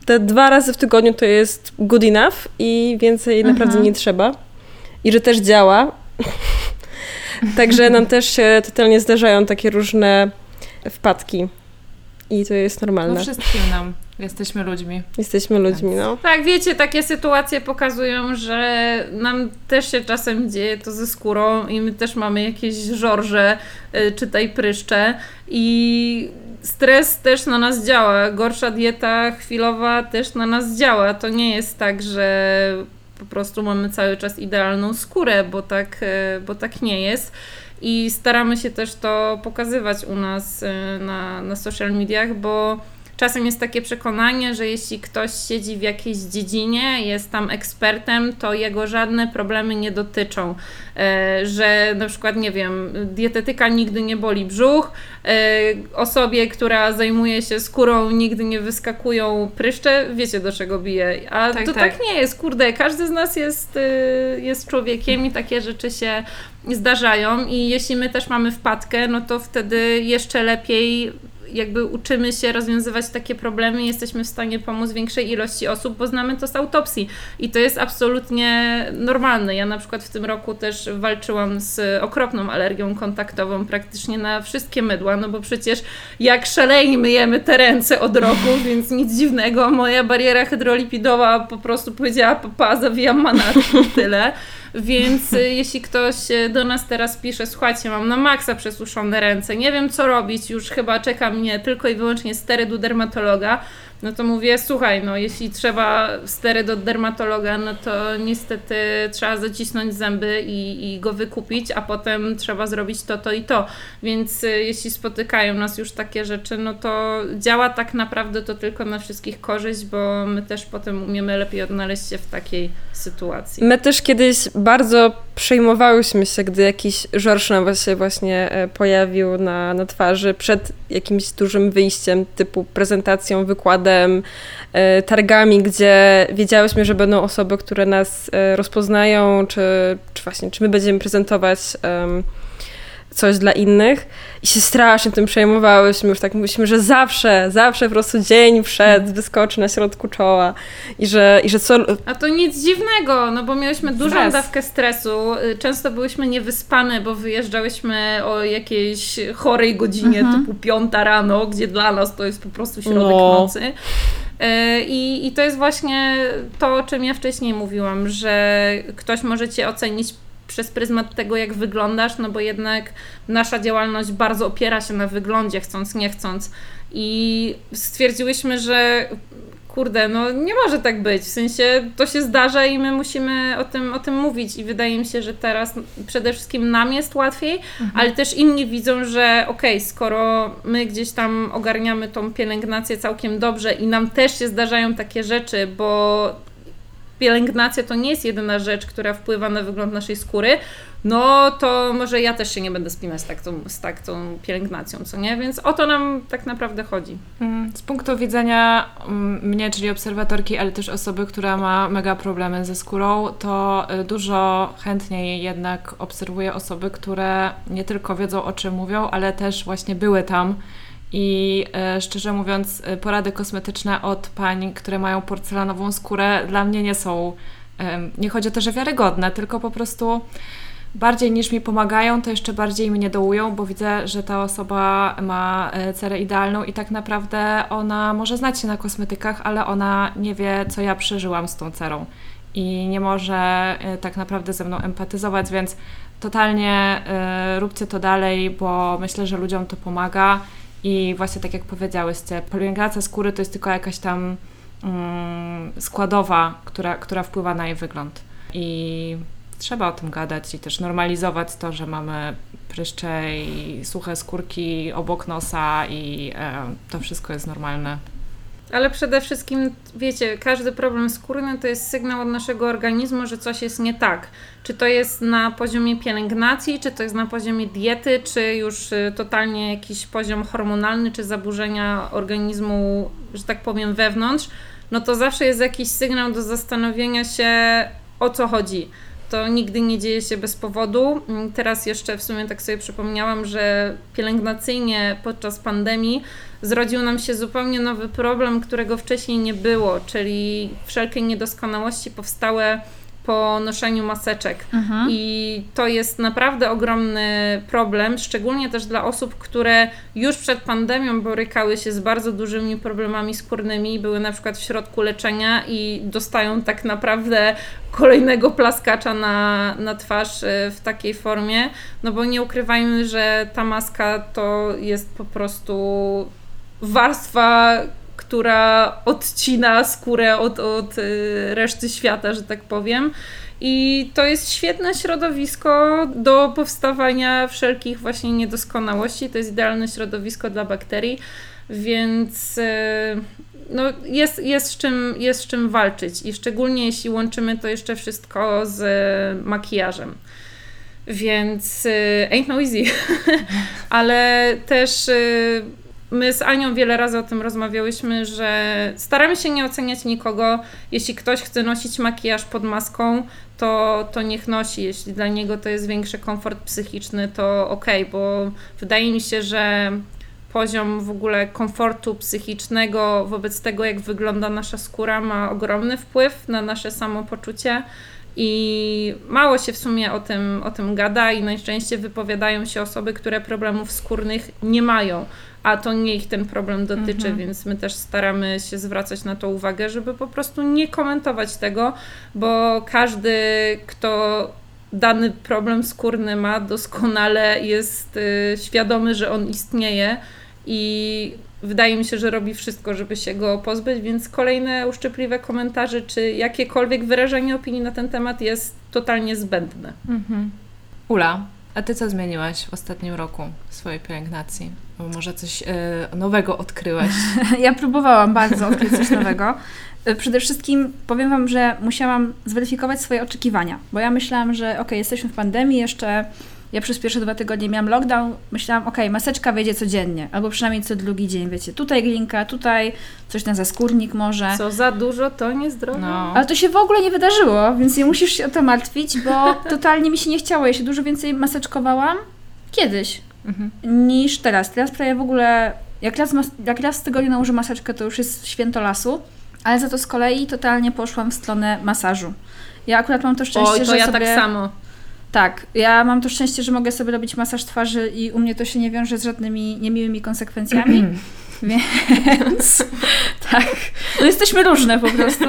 te dwa razy w tygodniu to jest good enough i więcej naprawdę nie trzeba. I że też działa. Także nam też się totalnie zdarzają takie różne wpadki. I to jest no normalne. wszystkim nam. Jesteśmy ludźmi. Jesteśmy ludźmi, no. Tak, wiecie, takie sytuacje pokazują, że nam też się czasem dzieje to ze skórą i my też mamy jakieś żorże, y, czytaj pryszcze i stres też na nas działa. Gorsza dieta chwilowa też na nas działa. To nie jest tak, że po prostu mamy cały czas idealną skórę, bo tak, y, bo tak nie jest. I staramy się też to pokazywać u nas y, na, na social mediach, bo Czasem jest takie przekonanie, że jeśli ktoś siedzi w jakiejś dziedzinie, jest tam ekspertem, to jego żadne problemy nie dotyczą. E, Że na przykład, nie wiem, dietetyka nigdy nie boli brzuch, e, osobie, która zajmuje się skórą, nigdy nie wyskakują pryszcze, wiecie do czego bije. A Tak, to tak. tak. nie jest, kurde, każdy z nas jest, y, jest człowiekiem i takie rzeczy się zdarzają i jeśli my też mamy wpadkę, no to wtedy jeszcze lepiej jakby uczymy się rozwiązywać takie problemy jesteśmy w stanie pomóc większej ilości osób, bo znamy to z autopsji i to jest absolutnie normalne. Ja na przykład w tym roku też walczyłam z okropną alergią kontaktową praktycznie na wszystkie mydła, no bo przecież jak szaleni myjemy te ręce od roku, więc nic dziwnego, moja bariera hydrolipidowa po prostu powiedziała, papa, zawijam manatki tyle. Więc y, jeśli ktoś y, do nas teraz pisze, słuchajcie, mam na maksa przesuszone ręce, nie wiem co robić, już chyba czeka mnie tylko i wyłącznie steryt u dermatologa, no to mówię, słuchaj, no jeśli trzeba steryt od dermatologa, no to niestety trzeba zacisnąć zęby i, i go wykupić, a potem trzeba zrobić to, to i to. Więc y, jeśli spotykają nas już takie rzeczy, no to działa tak naprawdę to tylko na wszystkich korzyść, bo my też potem umiemy lepiej odnaleźć się w takiej sytuacji. My też kiedyś bardzo przejmowałyśmy się, gdy jakiś żorsz nam się właśnie e, pojawił na, na twarzy przed jakimś dużym wyjściem, typu prezentacją, wykładem, e, targami, gdzie wiedziałyśmy, że będą osoby, które nas e, rozpoznają, czy, czy właśnie, czy my będziemy prezentować em, coś dla innych i się strasznie tym przejmowałyśmy, już tak mówiliśmy, że zawsze, zawsze po prostu dzień przed wyskoczy na środku czoła i że, i że co, A to nic dziwnego, no bo miałyśmy dużą Stres. dawkę stresu. y, Często byłyśmy niewyspane, bo wyjeżdżałyśmy o jakiejś chorej godzinie, typu piąta rano, gdzie dla nas to jest po prostu środek No. nocy. Y, I, I to jest właśnie to, o czym ja wcześniej mówiłam, że ktoś może cię ocenić przez pryzmat tego, jak wyglądasz, no bo jednak nasza działalność bardzo opiera się na wyglądzie, chcąc, nie chcąc. I stwierdziłyśmy, że kurde, no nie może tak być. W sensie to się zdarza i my musimy o tym, o tym mówić. I wydaje mi się, że teraz przede wszystkim nam jest łatwiej, ale też inni widzą, że okej, skoro my gdzieś tam ogarniamy tą pielęgnację całkiem dobrze i nam też się zdarzają takie rzeczy, bo pielęgnacja to nie jest jedyna rzecz, która wpływa na wygląd naszej skóry, no to może ja też się nie będę spinać z taką, z taką pielęgnacją, co nie? Więc o to nam tak naprawdę chodzi. Mm, Z punktu widzenia mm, mnie, czyli obserwatorki, ale też osoby, która ma mega problemy ze skórą, to y, dużo chętniej jednak obserwuję osoby, które nie tylko wiedzą o czym mówią, ale też właśnie były tam. I y, szczerze mówiąc, y, porady kosmetyczne od pań, które mają porcelanową skórę, dla mnie nie są. Nie chodzi o to, że wiarygodne, tylko po prostu bardziej niż mi pomagają, to jeszcze bardziej mnie dołują, bo widzę, że ta osoba ma e, cerę idealną i tak naprawdę ona może znać się na kosmetykach, ale ona nie wie, co ja przeżyłam z tą cerą i nie może e, tak naprawdę ze mną empatyzować, więc totalnie róbcie to dalej, bo myślę, że ludziom to pomaga i właśnie tak jak powiedziałyście, pielęgnacja skóry to jest tylko jakaś tam mm, składowa, która, która wpływa na jej wygląd. I trzeba o tym gadać i też normalizować to, że mamy pryszcze i suche skórki obok nosa i e, to wszystko jest normalne. Ale przede wszystkim, wiecie, każdy problem skórny to jest sygnał od naszego organizmu, że coś jest nie tak. Czy to jest na poziomie pielęgnacji, czy to jest na poziomie diety, czy już y, totalnie jakiś poziom hormonalny, czy zaburzenia organizmu, że tak powiem, wewnątrz, no to zawsze jest jakiś sygnał do zastanowienia się, o co chodzi to nigdy nie dzieje się bez powodu. Mm, teraz jeszcze w sumie tak sobie przypomniałam, że pielęgnacyjnie podczas pandemii zrodził nam się zupełnie nowy problem, którego wcześniej nie było, czyli wszelkie niedoskonałości powstałe po noszeniu maseczek. Mhm. I to jest naprawdę ogromny problem, szczególnie też dla osób, które już przed pandemią borykały się z bardzo dużymi problemami skórnymi, były na przykład w środku leczenia i dostają tak naprawdę kolejnego plaskacza na, na twarz e, w takiej formie, no bo nie ukrywajmy, że ta maska to jest po prostu warstwa która odcina skórę od, od y, reszty świata, że tak powiem. I to jest świetne środowisko do powstawania wszelkich właśnie niedoskonałości. To jest idealne środowisko dla bakterii, więc y, no jest, jest, z czym, jest z czym walczyć. I szczególnie jeśli łączymy to jeszcze wszystko z makijażem. Więc y, ain't no easy. Ale też My z Anią wiele razy o tym rozmawiałyśmy, że staramy się nie oceniać nikogo. Jeśli ktoś chce nosić makijaż pod maską, to, to niech nosi. Jeśli dla niego to jest większy komfort psychiczny, to ok, bo wydaje mi się, że poziom w ogóle komfortu psychicznego wobec tego, jak wygląda nasza skóra, ma ogromny wpływ na nasze samopoczucie. I mało się w sumie o tym, o tym gada, i najczęściej wypowiadają się osoby, które problemów skórnych nie mają a to nie ich ten problem dotyczy, mhm. więc my też staramy się zwracać na to uwagę, żeby po prostu nie komentować tego, bo każdy, kto dany problem skórny ma, doskonale jest y, świadomy, że on istnieje i wydaje mi się, że robi wszystko, żeby się go pozbyć, więc kolejne uszczypliwe komentarze czy jakiekolwiek wyrażenie opinii na ten temat jest totalnie zbędne. Mhm. Ula, a ty co zmieniłaś w ostatnim roku w swojej pielęgnacji? Bo może coś e, nowego odkryłaś? ja próbowałam bardzo odkryć coś nowego. E, przede wszystkim powiem Wam, że musiałam zweryfikować swoje oczekiwania, bo ja myślałam, że ok, jesteśmy w pandemii, jeszcze ja przez pierwsze dwa tygodnie miałam lockdown, myślałam, ok, maseczka wejdzie codziennie, albo przynajmniej co drugi dzień, wiecie, tutaj glinka, tutaj coś na zaskórnik może. Co za dużo, to niezdrowe. No. Ale to się w ogóle nie wydarzyło, więc nie musisz się o to martwić, bo totalnie mi się nie chciało. Ja się dużo więcej maseczkowałam kiedyś mhm. niż teraz. Teraz prawie w ogóle, jak raz, jak raz z tygodnia nałożę maseczkę, to już jest święto lasu, ale za to z kolei totalnie poszłam w stronę masażu. Ja akurat mam to szczęście, Oj, to że ja sobie... tak samo. Tak, ja mam to szczęście, że mogę sobie robić masaż twarzy i u mnie to się nie wiąże z żadnymi niemiłymi konsekwencjami. więc tak, no jesteśmy różne po prostu.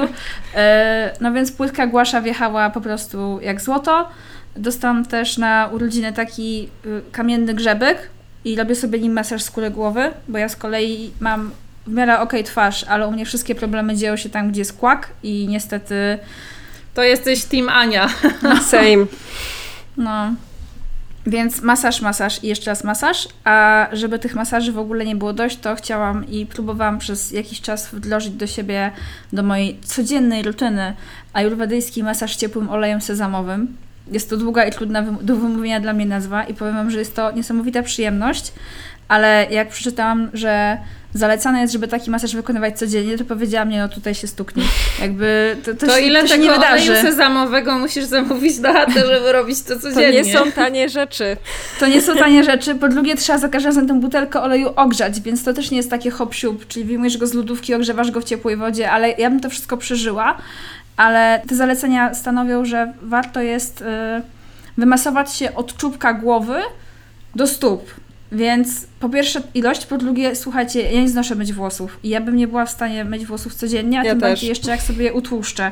E, no więc płytka głasza wjechała po prostu jak złoto. Dostałam też na urodziny taki y, kamienny grzebek i robię sobie nim masaż skóry głowy, bo ja z kolei mam w miarę okej okay twarz, ale u mnie wszystkie problemy dzieją się tam, gdzie jest kłak i niestety... To jesteś team Ania. Same. No. Więc masaż, masaż i jeszcze raz masaż, a żeby tych masaży w ogóle nie było dość, to chciałam i próbowałam przez jakiś czas wdrożyć do siebie, do mojej codziennej rutyny ajurwedyjski masaż ciepłym olejem sezamowym. Jest to długa i trudna do wymówienia dla mnie nazwa i powiem Wam, że jest to niesamowita przyjemność, ale jak przeczytałam, że zalecane jest, żeby taki masaż wykonywać codziennie, to powiedziałam, nie no tutaj się stuknie. Jakby to, to, to się, ile to się nie wydarzy. sezamowego musisz zamówić na chatę, żeby robić to codziennie. To nie są tanie rzeczy. To nie są tanie rzeczy. Po drugie trzeba za każdym razem tę butelkę oleju ogrzać, więc to też nie jest takie hop czyli wyjmujesz go z lodówki, ogrzewasz go w ciepłej wodzie, ale ja bym to wszystko przeżyła. Ale te zalecenia stanowią, że warto jest... Yy, wymasować się od czubka głowy do stóp. Więc po pierwsze ilość, po drugie, słuchajcie, ja nie znoszę myć włosów i ja bym nie była w stanie myć włosów codziennie, a Ja tym też. bardziej jeszcze jak sobie je utłuszczę.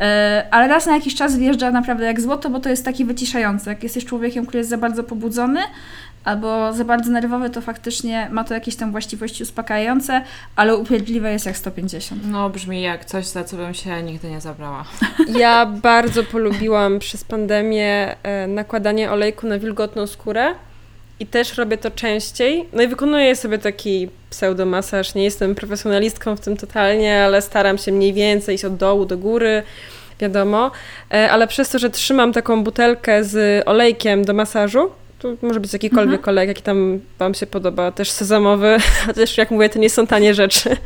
E, ale raz na jakiś czas wjeżdża naprawdę jak złoto, bo to jest taki wyciszający. Jak jesteś człowiekiem, który jest za bardzo pobudzony albo za bardzo nerwowy, to faktycznie ma to jakieś tam właściwości uspokajające, ale upierdliwe jest jak 150. No brzmi jak coś, za co bym się nigdy nie zabrała. Ja bardzo polubiłam przez pandemię e, nakładanie olejku na wilgotną skórę i też robię to częściej. No i wykonuję sobie taki pseudomasaż. Nie jestem profesjonalistką w tym totalnie, ale staram się mniej więcej iść od dołu do góry, wiadomo. E, Ale przez to, że trzymam taką butelkę z olejkiem do masażu, to może być jakikolwiek olejek, jaki tam Wam się podoba, też sezamowy, chociaż jak mówię, to nie są tanie rzeczy.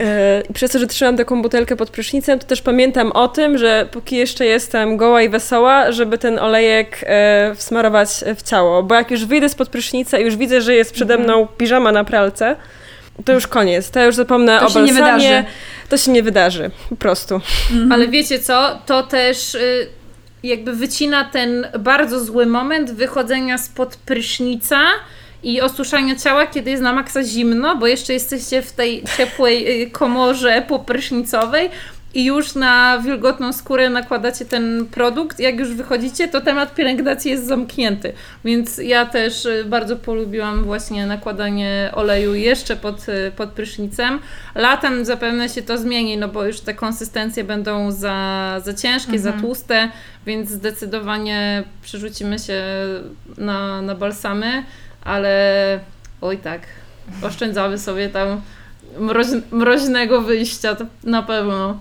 E, I przez to, że trzymam taką butelkę pod prysznicem, to też pamiętam o tym, że póki jeszcze jestem goła i wesoła, żeby ten olejek e, wsmarować w ciało. Bo jak już wyjdę spod prysznica i już widzę, że jest przede mną piżama na pralce, to już koniec. To już zapomnę To o się nie balsamie. wydarzy. To się nie wydarzy. Po prostu. Ale wiecie co? To też y, jakby wycina ten bardzo zły moment wychodzenia spod prysznica i osuszania ciała, kiedy jest na maksa zimno, bo jeszcze jesteście w tej ciepłej y, komorze poprysznicowej i już na wilgotną skórę nakładacie ten produkt. Jak już wychodzicie, to temat pielęgnacji jest zamknięty. Więc ja też y, bardzo polubiłam właśnie nakładanie oleju jeszcze pod, y, pod prysznicem. Latem zapewne się to zmieni, no bo już te konsystencje będą za, za ciężkie, za tłuste, więc zdecydowanie przerzucimy się na, na balsamy, ale oj tak, oszczędzamy sobie tam mroź, mroźnego wyjścia, to na pewno.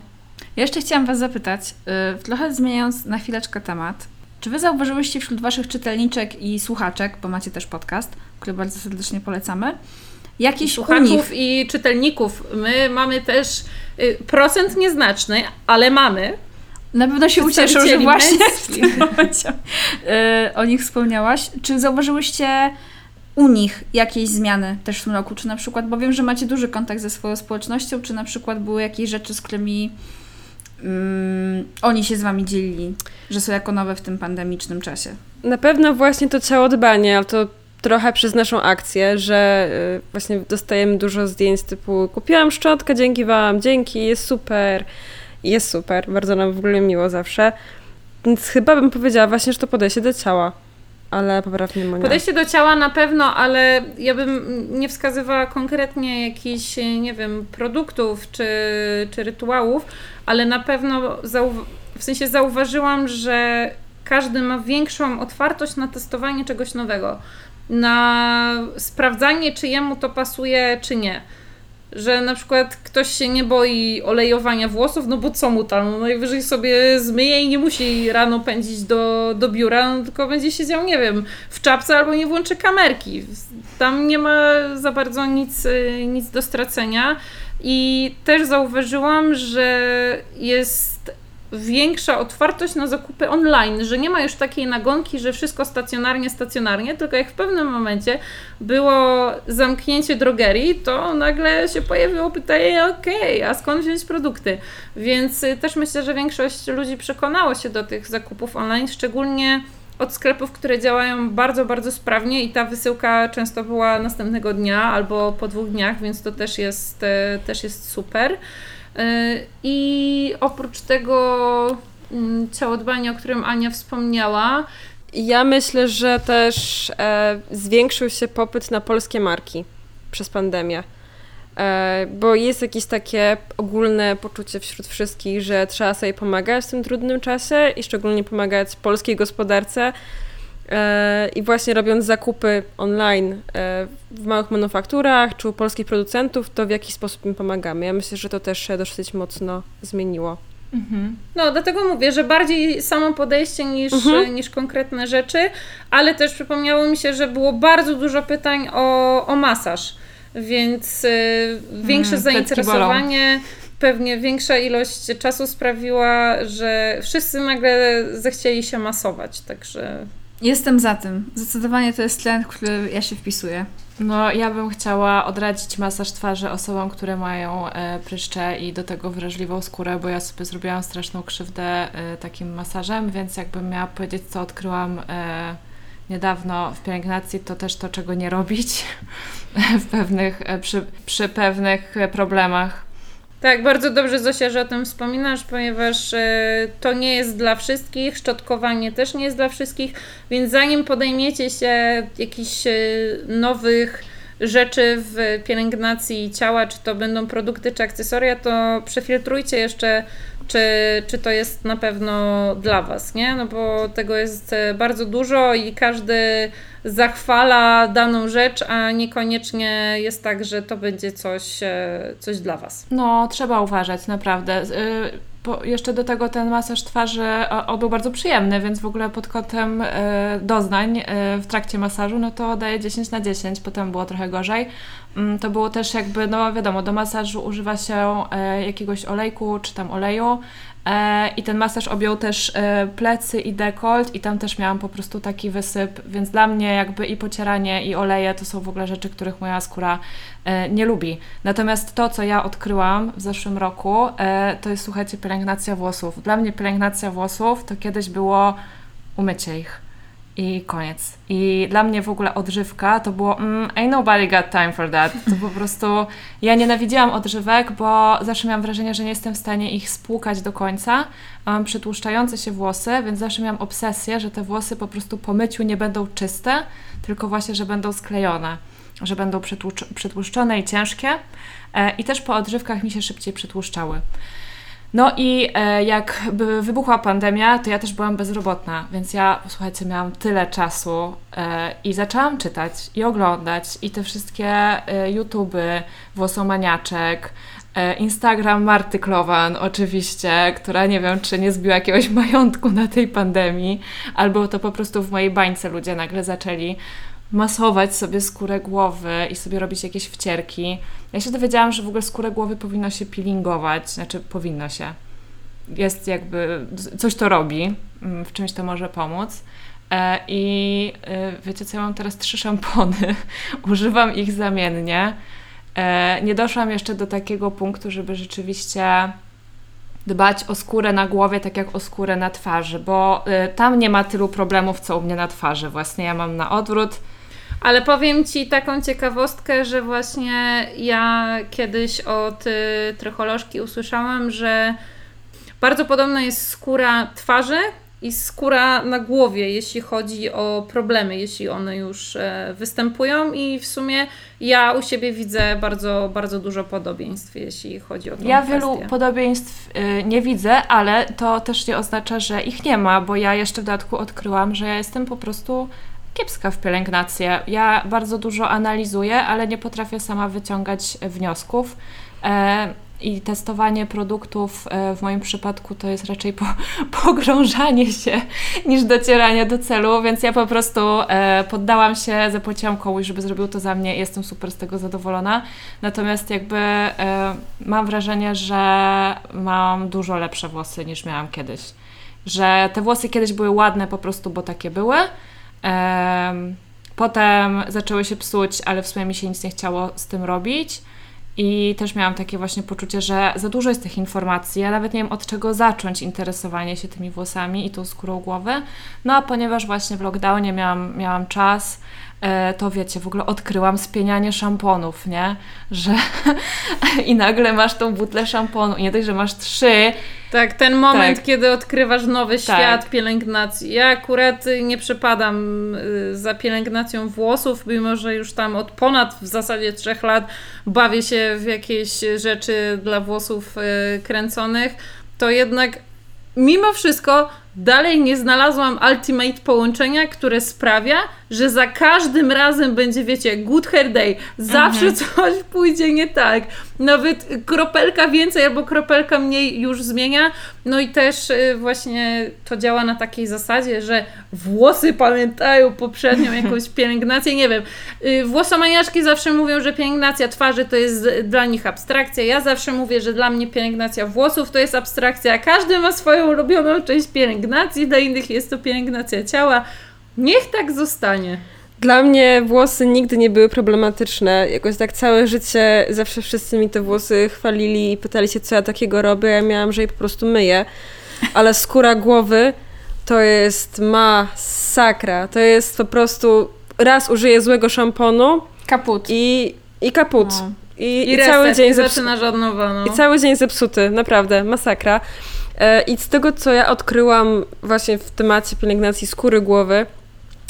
Ja jeszcze chciałam Was zapytać, y, trochę zmieniając na chwileczkę temat, czy Wy zauważyłyście wśród Waszych czytelniczek i słuchaczek, bo macie też podcast, który bardzo serdecznie polecamy, jakiś Słuchaczów i czytelników. My mamy też y, procent nieznaczny, ale mamy. na pewno się ucieszą, że właśnie w tym momencie o nich wspomniałaś. Czy zauważyłyście u nich jakieś zmiany też w tym roku? Czy na przykład, bo wiem, że macie duży kontakt ze swoją społecznością, czy na przykład były jakieś rzeczy, z którymi mm, oni się z Wami dzielili, że są jako nowe w tym pandemicznym czasie? Na pewno właśnie to ciało dbanie, ale to trochę przez naszą akcję, że y, właśnie dostajemy dużo zdjęć typu kupiłam szczotkę, dzięki Wam, dzięki, jest super. Jest super, bardzo nam w ogóle miło zawsze. Więc chyba bym powiedziała właśnie, że to podejście do ciała. Ale poprawnie Monia. Podejście do ciała na pewno, ale ja bym nie wskazywała konkretnie jakichś, nie wiem, produktów czy, czy rytuałów, ale na pewno w sensie zauważyłam, że każdy ma większą otwartość na testowanie czegoś nowego, na sprawdzanie, czy jemu to pasuje, czy nie. Że na przykład ktoś się nie boi olejowania włosów, no bo co mu tam, no najwyżej sobie zmyje i nie musi rano pędzić do, do biura, no tylko będzie siedział, nie wiem, w czapce albo nie włączy kamerki. Tam nie ma za bardzo nic, y, nic do stracenia. I też zauważyłam, że jest większa otwartość na zakupy online, że nie ma już takiej nagonki, że wszystko stacjonarnie, stacjonarnie, tylko jak w pewnym momencie było zamknięcie drogerii, to nagle się pojawiło pytanie, okej, a skąd wziąć produkty? Więc y, też myślę, że większość ludzi przekonało się do tych zakupów online, szczególnie od sklepów, które działają bardzo, bardzo sprawnie i ta wysyłka często była następnego dnia albo po dwóch dniach, więc to też jest, e, też jest super. E, I oprócz tego mm, ciałodbania, o którym Ania wspomniała, Ja myślę, że też e, zwiększył się popyt na polskie marki przez pandemię. E, bo jest jakieś takie ogólne poczucie wśród wszystkich, że trzeba sobie pomagać w tym trudnym czasie i szczególnie pomagać polskiej gospodarce. E, I właśnie robiąc zakupy online e, w małych manufakturach czy u polskich producentów, to w jakiś sposób im pomagamy. Ja myślę, że to też się dosyć mocno zmieniło. No, dlatego mówię, że bardziej samo podejście niż, Mhm. niż konkretne rzeczy, ale też przypomniało mi się, że było bardzo dużo pytań o, o masaż, więc y, większe zainteresowanie, pewnie większa ilość czasu sprawiła, że wszyscy nagle zechcieli się masować, także Jestem za tym. Zdecydowanie to jest trend, w który ja się wpisuję. No, ja bym chciała odradzić masaż twarzy osobom, które mają e, pryszcze i do tego wrażliwą skórę, bo ja sobie zrobiłam straszną krzywdę e, takim masażem, więc jakbym miała powiedzieć, co odkryłam e, niedawno w pielęgnacji, to też to, czego nie robić w pewnych, e, przy, przy pewnych problemach. Tak, bardzo dobrze Zosia, że o tym wspominasz, ponieważ e, to nie jest dla wszystkich, szczotkowanie też nie jest dla wszystkich, więc zanim podejmiecie się jakichś e, nowych rzeczy w pielęgnacji ciała, czy to będą produkty, czy akcesoria, to przefiltrujcie jeszcze, czy, czy to jest na pewno dla Was, nie? No bo tego jest e, bardzo dużo i każdy zachwala daną rzecz, a niekoniecznie jest tak, że to będzie coś, e, coś dla Was. No, trzeba uważać, naprawdę. Y, po, jeszcze do tego ten masaż twarzy on był bardzo przyjemny, więc w ogóle pod kątem doznań w trakcie masażu, no to daje 10 na 10, potem było trochę gorzej. Mm, to było też jakby, no wiadomo, do masażu używa się jakiegoś olejku czy tam oleju, E, I ten masaż objął też e, plecy i dekolt i tam też miałam po prostu taki wysyp, więc dla mnie jakby i pocieranie i oleje to są w ogóle rzeczy, których moja skóra e, nie lubi. Natomiast to, co ja odkryłam w zeszłym roku, to jest słuchajcie, pielęgnacja włosów. Dla mnie pielęgnacja włosów to kiedyś było umycie ich i koniec. I dla mnie w ogóle odżywka to było mm, ain't nobody got time for that. To po prostu ja nienawidziłam odżywek, bo zawsze miałam wrażenie, że nie jestem w stanie ich spłukać do końca. Mam przytłuszczające się włosy, więc zawsze miałam obsesję, że te włosy po prostu po myciu nie będą czyste, tylko właśnie, że będą sklejone, że będą przytłuszczone i ciężkie. E, I też po odżywkach mi się szybciej przytłuszczały. No i e, jak wybuchła pandemia, to ja też byłam bezrobotna, więc ja, słuchajcie, miałam tyle czasu e, i zaczęłam czytać i oglądać i te wszystkie e, YouTuby, Włosomaniaczek, e, Instagram Marty Klowan oczywiście, która nie wiem, czy nie zbiła jakiegoś majątku na tej pandemii, albo to po prostu w mojej bańce ludzie nagle zaczęli masować sobie skórę głowy i sobie robić jakieś wcierki. Ja się dowiedziałam, że w ogóle skórę głowy powinno się peelingować, znaczy powinno się. Jest jakby, coś to robi, mm, w czymś to może pomóc. E, I e, wiecie co, ja mam teraz trzy szampony, używam ich zamiennie. E, nie doszłam jeszcze do takiego punktu, żeby rzeczywiście dbać o skórę na głowie, tak jak o skórę na twarzy, bo tam nie ma tylu problemów, co u mnie na twarzy. Właśnie ja mam na odwrót ale powiem Ci taką ciekawostkę, że właśnie ja kiedyś od y, trycholożki usłyszałam, że bardzo podobna jest skóra twarzy i skóra na głowie, jeśli chodzi o problemy, jeśli one już e, występują i w sumie ja u siebie widzę bardzo, bardzo dużo podobieństw, jeśli chodzi o to. Ja kwestię. wielu podobieństw y, nie widzę, ale to też nie oznacza, że ich nie ma, bo ja jeszcze w dodatku odkryłam, że ja jestem po prostu kiepska w pielęgnację. Ja bardzo dużo analizuję, ale nie potrafię sama wyciągać wniosków. E, i testowanie produktów e, w moim przypadku to jest raczej po, pogrążanie się niż docieranie do celu, więc ja po prostu e, poddałam się, zapłaciłam komuś, żeby zrobił to za mnie i jestem super z tego zadowolona. Natomiast jakby mam wrażenie, że mam dużo lepsze włosy niż miałam kiedyś. Że te włosy kiedyś były ładne po prostu, bo takie były, Potem zaczęły się psuć, ale w sumie mi się nic nie chciało z tym robić. I też miałam takie właśnie poczucie, że za dużo jest tych informacji. Ja nawet nie wiem od czego zacząć interesowanie się tymi włosami i tą skórą głowy. No a ponieważ właśnie w lockdownie miałam, miałam czas, to wiecie, w ogóle odkryłam spienianie szamponów, nie? Że i nagle masz tą butlę szamponu i nie dość, że masz trzy. Tak, ten moment, tak. kiedy odkrywasz nowy tak. świat pielęgnacji. Ja akurat nie przepadam y, za pielęgnacją włosów, mimo że już tam od ponad w zasadzie trzech lat bawię się w jakieś rzeczy dla włosów y, kręconych, to jednak mimo wszystko dalej nie znalazłam ultimate połączenia, które sprawia, że za każdym razem będzie, wiecie, good hair day. Zawsze mhm. coś pójdzie nie tak. Nawet kropelka więcej albo kropelka mniej już zmienia. No i też y, właśnie to działa na takiej zasadzie, że włosy pamiętają poprzednią jakąś pielęgnację. Nie wiem, y, włosomaniaczki zawsze mówią, że pielęgnacja twarzy to jest dla nich abstrakcja. Ja zawsze mówię, że dla mnie pielęgnacja włosów to jest abstrakcja. Każdy ma swoją ulubioną część pielęgnacji, dla innych jest to pielęgnacja ciała Niech tak zostanie. Dla mnie włosy nigdy nie były problematyczne. Jakoś tak całe życie zawsze wszyscy mi te włosy chwalili i pytali się, co ja takiego robię. Ja miałam, że je po prostu myję. Ale skóra głowy to jest masakra. To jest po prostu raz użyję złego szamponu Kaput. i, i kaput. No. I, I, i cały dzień no. I cały dzień zepsuty, naprawdę, masakra. E, I z tego, co ja odkryłam właśnie w temacie pielęgnacji skóry głowy,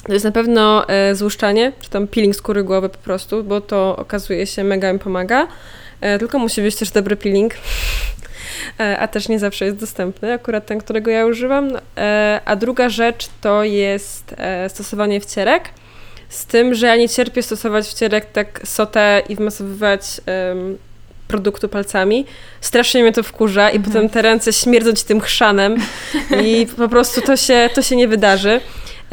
to jest na pewno e, złuszczanie, czy tam peeling skóry głowy po prostu, bo to okazuje się mega mi pomaga. E, tylko musi być też dobry peeling. A też nie zawsze jest dostępny, akurat ten, którego ja używam. No, a druga rzecz to jest stosowanie wcierek. Z tym, że ja nie cierpię stosować wcierek tak sotę i wmasowywać produktu palcami. Strasznie mnie to wkurza i potem te ręce śmierdzą ci tym chrzanem i po prostu to się, to się nie wydarzy.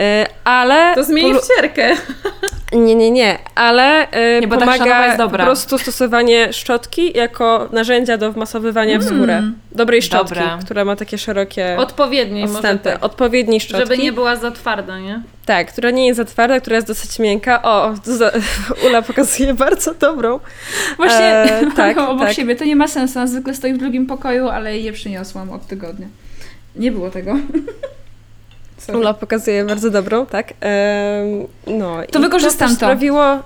E, Ale... To zmieni polu- wcierkę. nie, nie, nie, ale e, Nie, bo ta chrzanowa pomaga jest dobra. po prostu stosowanie szczotki jako narzędzia do wmasowywania w skórę. Mm. Dobrej szczotki, Dobra. która ma takie szerokie Odpowiedniej odstępy. tak. Odpowiedniej szczotki. Żeby nie była za twarda, nie? Tak, która nie jest za twarda, która jest dosyć miękka. O, za, Ula pokazuje bardzo dobrą. Właśnie E, tak, ją obok tak. siebie. To nie ma sensu. Ona zwykle stoi w drugim pokoju, ale je przyniosłam od tygodnia. Nie było tego. Sorry. Ula pokazuje bardzo dobrą, tak. No, To i wykorzystam też to. Sprawiło,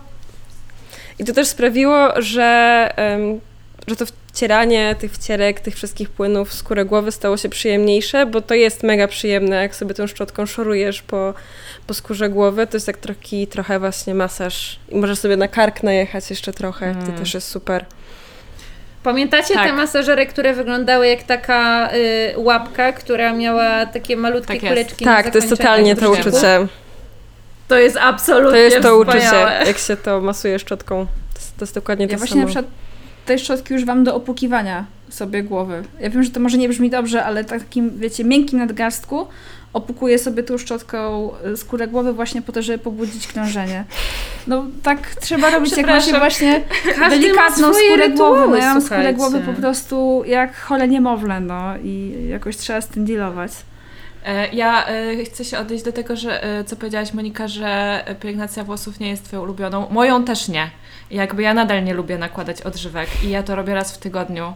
I to też sprawiło, że, że to wcieranie tych wcierek, tych wszystkich płynów w skórę głowy stało się przyjemniejsze, bo to jest mega przyjemne, jak sobie tą szczotką szorujesz po, po skórze głowy. To jest jak taki trochę właśnie masaż. I możesz sobie na kark najechać jeszcze trochę, Mm. to też jest super. Pamiętacie Tak. te masażery, które wyglądały jak taka y, łapka, która miała takie malutkie Tak kuleczki na Tak, to jest totalnie to uczucie. To jest absolutnie To jest to wspaniałe. uczucie, jak się to masuje szczotką. To jest, to jest dokładnie Ja to właśnie samo. na przykład tej szczotki używam do opłukiwania sobie głowy. Ja wiem, że to może nie brzmi dobrze, ale takim, wiecie, miękkim nadgarstku opłukuję sobie tą szczotką y, skórę głowy właśnie po to, żeby pobudzić krążenie. No tak trzeba robić, jak ma się właśnie Każdy delikatną skórę rytuały, głowy. No ja mam skórę głowy po prostu jak chole niemowlę, no i jakoś trzeba z tym dealować. E, Ja e, chcę się odnieść do tego, że e, co powiedziałaś Monika, że pielęgnacja włosów nie jest twoją ulubioną. Moją też nie. Jakby ja nadal nie lubię nakładać odżywek i ja to robię raz w tygodniu,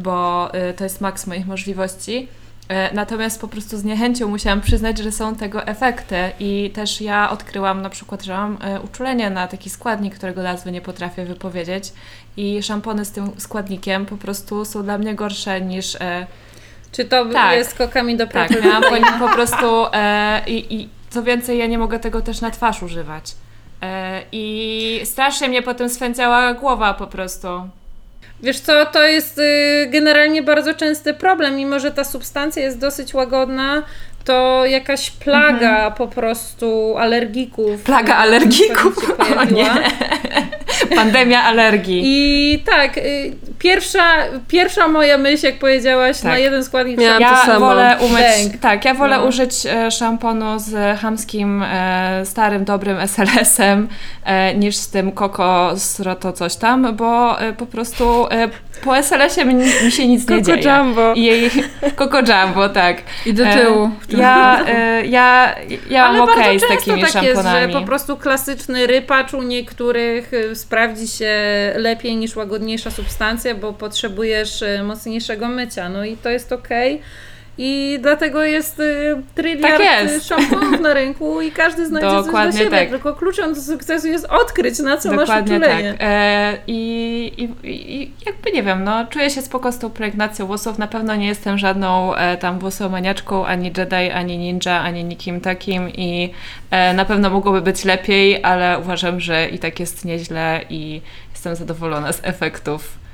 bo to jest maks moich możliwości. E, Natomiast po prostu z niechęcią musiałam przyznać, że są tego efekty i też ja odkryłam na przykład, że mam e, uczulenie na taki składnik, którego nazwy nie potrafię wypowiedzieć i szampony z tym składnikiem po prostu są dla mnie gorsze niż e, Czy to Tak. jest skokami do pracy? tak, miałam po nim po prostu i, i co więcej, ja nie mogę tego też na twarz używać. I strasznie mnie potem swędziała głowa po prostu. Wiesz co, to jest y, generalnie bardzo częsty problem, mimo że ta substancja jest dosyć łagodna, to jakaś plaga po prostu alergików. Plaga alergików? O nie. Pandemia alergii. I tak, y, pierwsza, pierwsza moja myśl, jak powiedziałaś, Tak. na jeden składnik Miałam trzeba- to Ja samo. wolę umyć, tak, ja wolę No. użyć e, szamponu z chamskim, e, starym, dobrym SLS-em e, niż z tym Coco Sroto coś tam, bo po prostu po SLS-ie mi, mi się nic nie dzieje. Jumbo. I jej Coco Jumbo, tak. I do tyłu. Ja, e, ja, ja Ale mam okej z często takimi tak jest, szamponami. że po prostu klasyczny rypacz u niektórych y, sprawdzi się lepiej niż łagodniejsza substancja, bo potrzebujesz y, mocniejszego mycia. No i to jest okej. I dlatego jest y, tryliard Tak jest. y, szamponów na rynku i każdy znajdzie coś Dokładnie dla siebie. tak. Tylko kluczem do sukcesu jest odkryć, na co Dokładnie masz tak. uczulenie. E, i, i, I jakby nie wiem, no czuję się spoko z tą pielęgnacją włosów. Na pewno nie jestem żadną e, tam włosomaniaczką, ani Jedi, ani ninja, ani nikim takim i e, na pewno mogłoby być lepiej, ale uważam, że i tak jest nieźle i jestem zadowolona z efektów.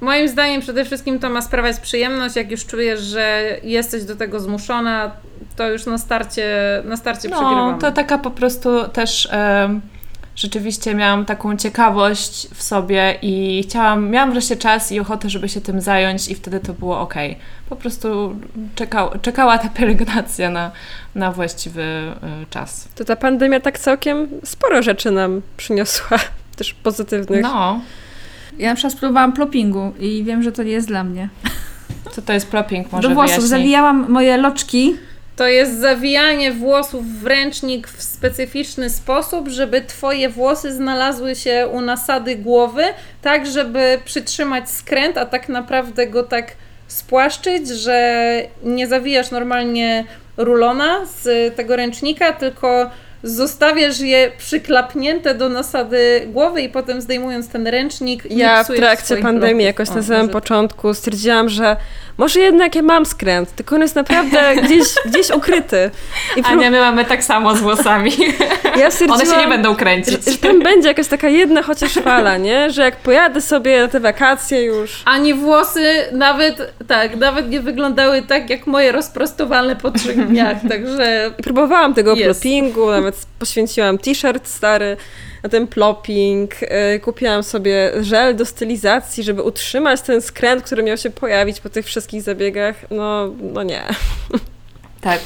Moim zdaniem przede wszystkim to ma sprawiać przyjemność. Jak już czujesz, że jesteś do tego zmuszona, to już na starcie, na starcie No, przegrywamy. to taka po prostu też rzeczywiście miałam taką ciekawość w sobie i chciałam, miałam wreszcie czas i ochotę, żeby się tym zająć i wtedy to było ok. Po prostu czekał, czekała ta pielęgnacja na, na właściwy y, czas. To ta pandemia tak całkiem sporo rzeczy nam przyniosła, też pozytywnych. No, Ja na przykład spróbowałam ploppingu i wiem, że to nie jest dla mnie. co to jest propping? Może Do włosów wyjaśnij. zawijałam moje loczki to jest zawijanie włosów w ręcznik w specyficzny sposób, żeby twoje włosy znalazły się u nasady głowy, tak żeby przytrzymać skręt, a tak naprawdę go tak spłaszczyć, że nie zawijasz normalnie rulona z tego ręcznika, tylko zostawiasz je przyklapnięte do nasady głowy i potem zdejmując ten ręcznik Ja w trakcie pandemii jakoś O, na samym może- początku stwierdziłam, że może jednak ja mam skręt, tylko on jest naprawdę gdzieś, gdzieś ukryty. I prób- Ania, my mamy tak samo z włosami. ja One się nie będą kręcić. że, że tam będzie jakaś taka jedna chociaż fala, nie? Że jak pojadę sobie na te wakacje już... Ani włosy nawet, tak, nawet nie wyglądały tak jak moje rozprostowane po trzech dniach, także I próbowałam tego ploppingu, nawet poświęciłam t-shirt stary na ten plopping. Yy, Kupiłam sobie żel do stylizacji, żeby utrzymać ten skręt, który miał się pojawić po tych wszystkich zabiegach. No, no nie. Tak.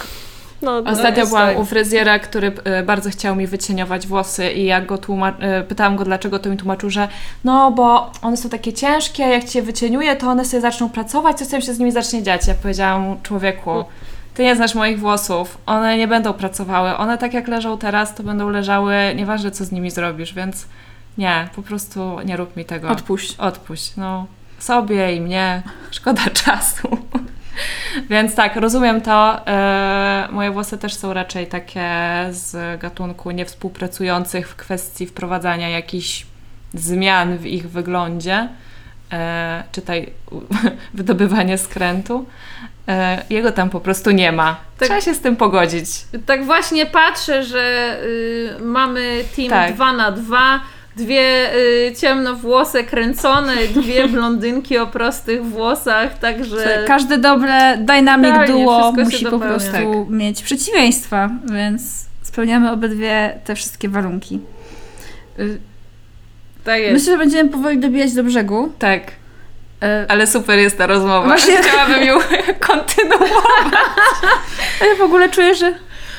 No, no, Ostatnio jest byłam tak. u fryzjera, który e, bardzo chciał mi wycieniować włosy i jak go tłuma- e, pytałam go dlaczego, to mi tłumaczył, że no bo one są takie ciężkie, jak cię wycieniuje, to one sobie zaczną pracować, co z tym się z nimi zacznie dziać. Ja powiedziałam człowieku, ty nie znasz moich włosów, one nie będą pracowały, one tak jak leżą teraz, to będą leżały, nieważne co z nimi zrobisz, więc nie, po prostu nie rób mi tego. Odpuść. Odpuść, no. Sobie i mnie. Szkoda czasu. Więc tak, rozumiem to. E, moje włosy też są raczej takie z gatunku niewspółpracujących w kwestii wprowadzania jakichś zmian w ich wyglądzie. E, czytaj wydobywanie skrętu. E, jego tam po prostu nie ma. Tak. Trzeba się z tym pogodzić. tak właśnie patrzę, że y, mamy team Tak. 2 na 2 dwie y, ciemnowłose kręcone, dwie blondynki o prostych włosach, także Każde dobre dynamic Idealnie, duo musi po dopełnia. prostu mieć przeciwieństwa, więc spełniamy obydwie te wszystkie warunki. Y, tak jest. Myślę, że będziemy powoli dobijać do brzegu. Tak, Y, ale super jest ta rozmowa. Właśnie- Chciałabym ją kontynuować. A ja w ogóle czuję, że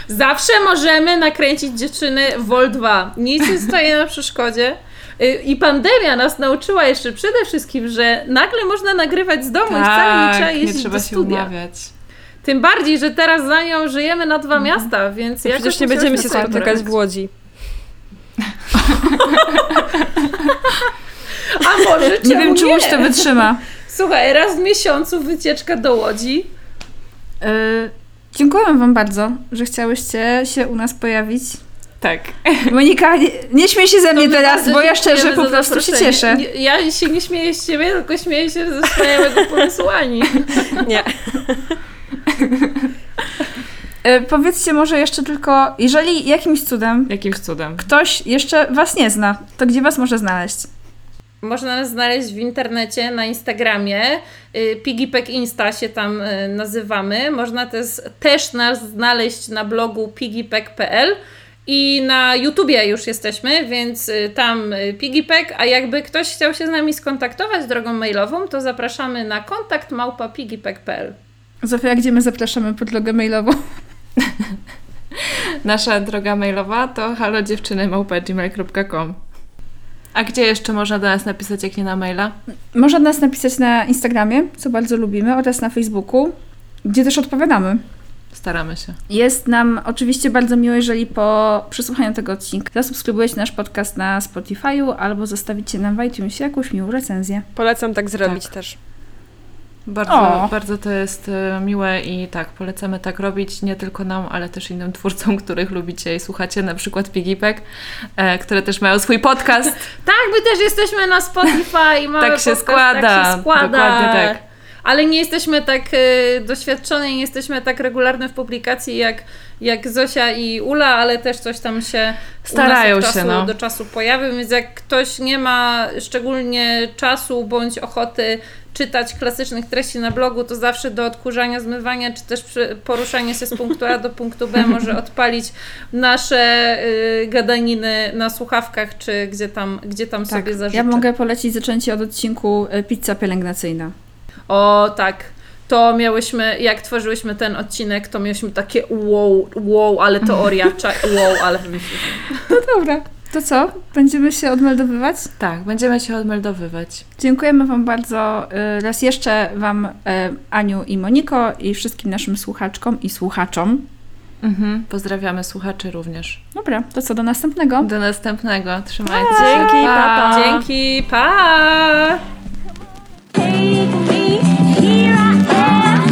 Zawsze możemy nakręcić dziewczyny Vol 2. Nic nie staje na przeszkodzie. Y, I pandemia nas nauczyła jeszcze przede wszystkim, że nagle można nagrywać z domu i wcale nie trzeba Tak, nie jeździć trzeba do się studia. umawiać. Tym bardziej, że teraz za nią żyjemy na dwa miasta, więc jakoś Przecież nie będziemy się spotykać w Łodzi. A może nie wiem, czy? Łódź to wytrzyma. Słuchaj, raz w miesiącu wycieczka do Łodzi. Y, Dziękujemy Wam bardzo, że chciałyście się u nas pojawić. Tak. Monika, nie, nie śmiej się ze mnie To teraz, bo ja szczerze po prostu się cieszę. Nie- Ja się nie śmieję z ciebie, tylko śmieję się ze wspaniałego pomysłu Ani. Nie. Y, Powiedzcie może jeszcze tylko, jeżeli jakimś cudem Jakimś cudem. ktoś jeszcze Was nie zna, to gdzie Was może znaleźć? Można nas znaleźć w internecie, na Instagramie. Y, Piggypack Insta się tam y, nazywamy. Można też, też nas znaleźć na blogu piggypack.pl i na YouTubie już jesteśmy, więc y, tam Piggypack, a jakby ktoś chciał się z nami skontaktować drogą mailową, to zapraszamy na kontakt małpa piggypack.pl. Zofia, gdzie my zapraszamy pod drogę mailową? Nasza droga mailowa to halodziewczyny.gmail.com A gdzie jeszcze można do nas napisać, jak nie na maila? Można nas napisać na Instagramie, co bardzo lubimy, oraz na Facebooku, gdzie też odpowiadamy. Staramy się. Jest nam oczywiście bardzo miło, jeżeli po przesłuchaniu tego odcinka zasubskrybujecie nasz podcast na Spotify'u albo zostawicie nam w iTunesie jakąś miłą recenzję. Polecam tak zrobić też. Bardzo, O. bardzo to jest e, miłe i tak, polecamy tak robić nie tylko nam, ale też innym twórcom, których lubicie i słuchacie, na przykład Piggypack, e, które też mają swój podcast. Tak, my też jesteśmy na Spotify i mamy Tak się podcast, składa. Tak się składa. Dokładnie tak. Ale nie jesteśmy tak y, doświadczone i nie jesteśmy tak regularne w publikacji jak, jak Zosia i Ula, ale też coś tam się Starają u nas od się, czasu no. do czasu pojawia, więc jak ktoś nie ma szczególnie czasu bądź ochoty czytać klasycznych treści na blogu, to zawsze do odkurzania, zmywania, czy też poruszania się z punktu A do punktu B może odpalić nasze y, gadaniny na słuchawkach, czy gdzie tam, gdzie tam Tak, sobie zażyczy. ja mogę polecić zaczęcie od odcinku e, Pizza pielęgnacyjna. O tak. To miałyśmy, jak tworzyłyśmy ten odcinek, to miałyśmy takie wow, wow, ale teoria, wow, ale wymyśliliśmy. No dobra. To co? Będziemy się odmeldowywać? Tak, będziemy się odmeldowywać. Dziękujemy Wam bardzo. y, Raz jeszcze Wam, y, Aniu i Moniko, i wszystkim naszym słuchaczkom i słuchaczom. Mhm. Pozdrawiamy słuchaczy również. Dobra, to co, do następnego? Do następnego. Trzymajcie się. Dzięki, pa, pa. Dzięki, pa! Take me, here I am.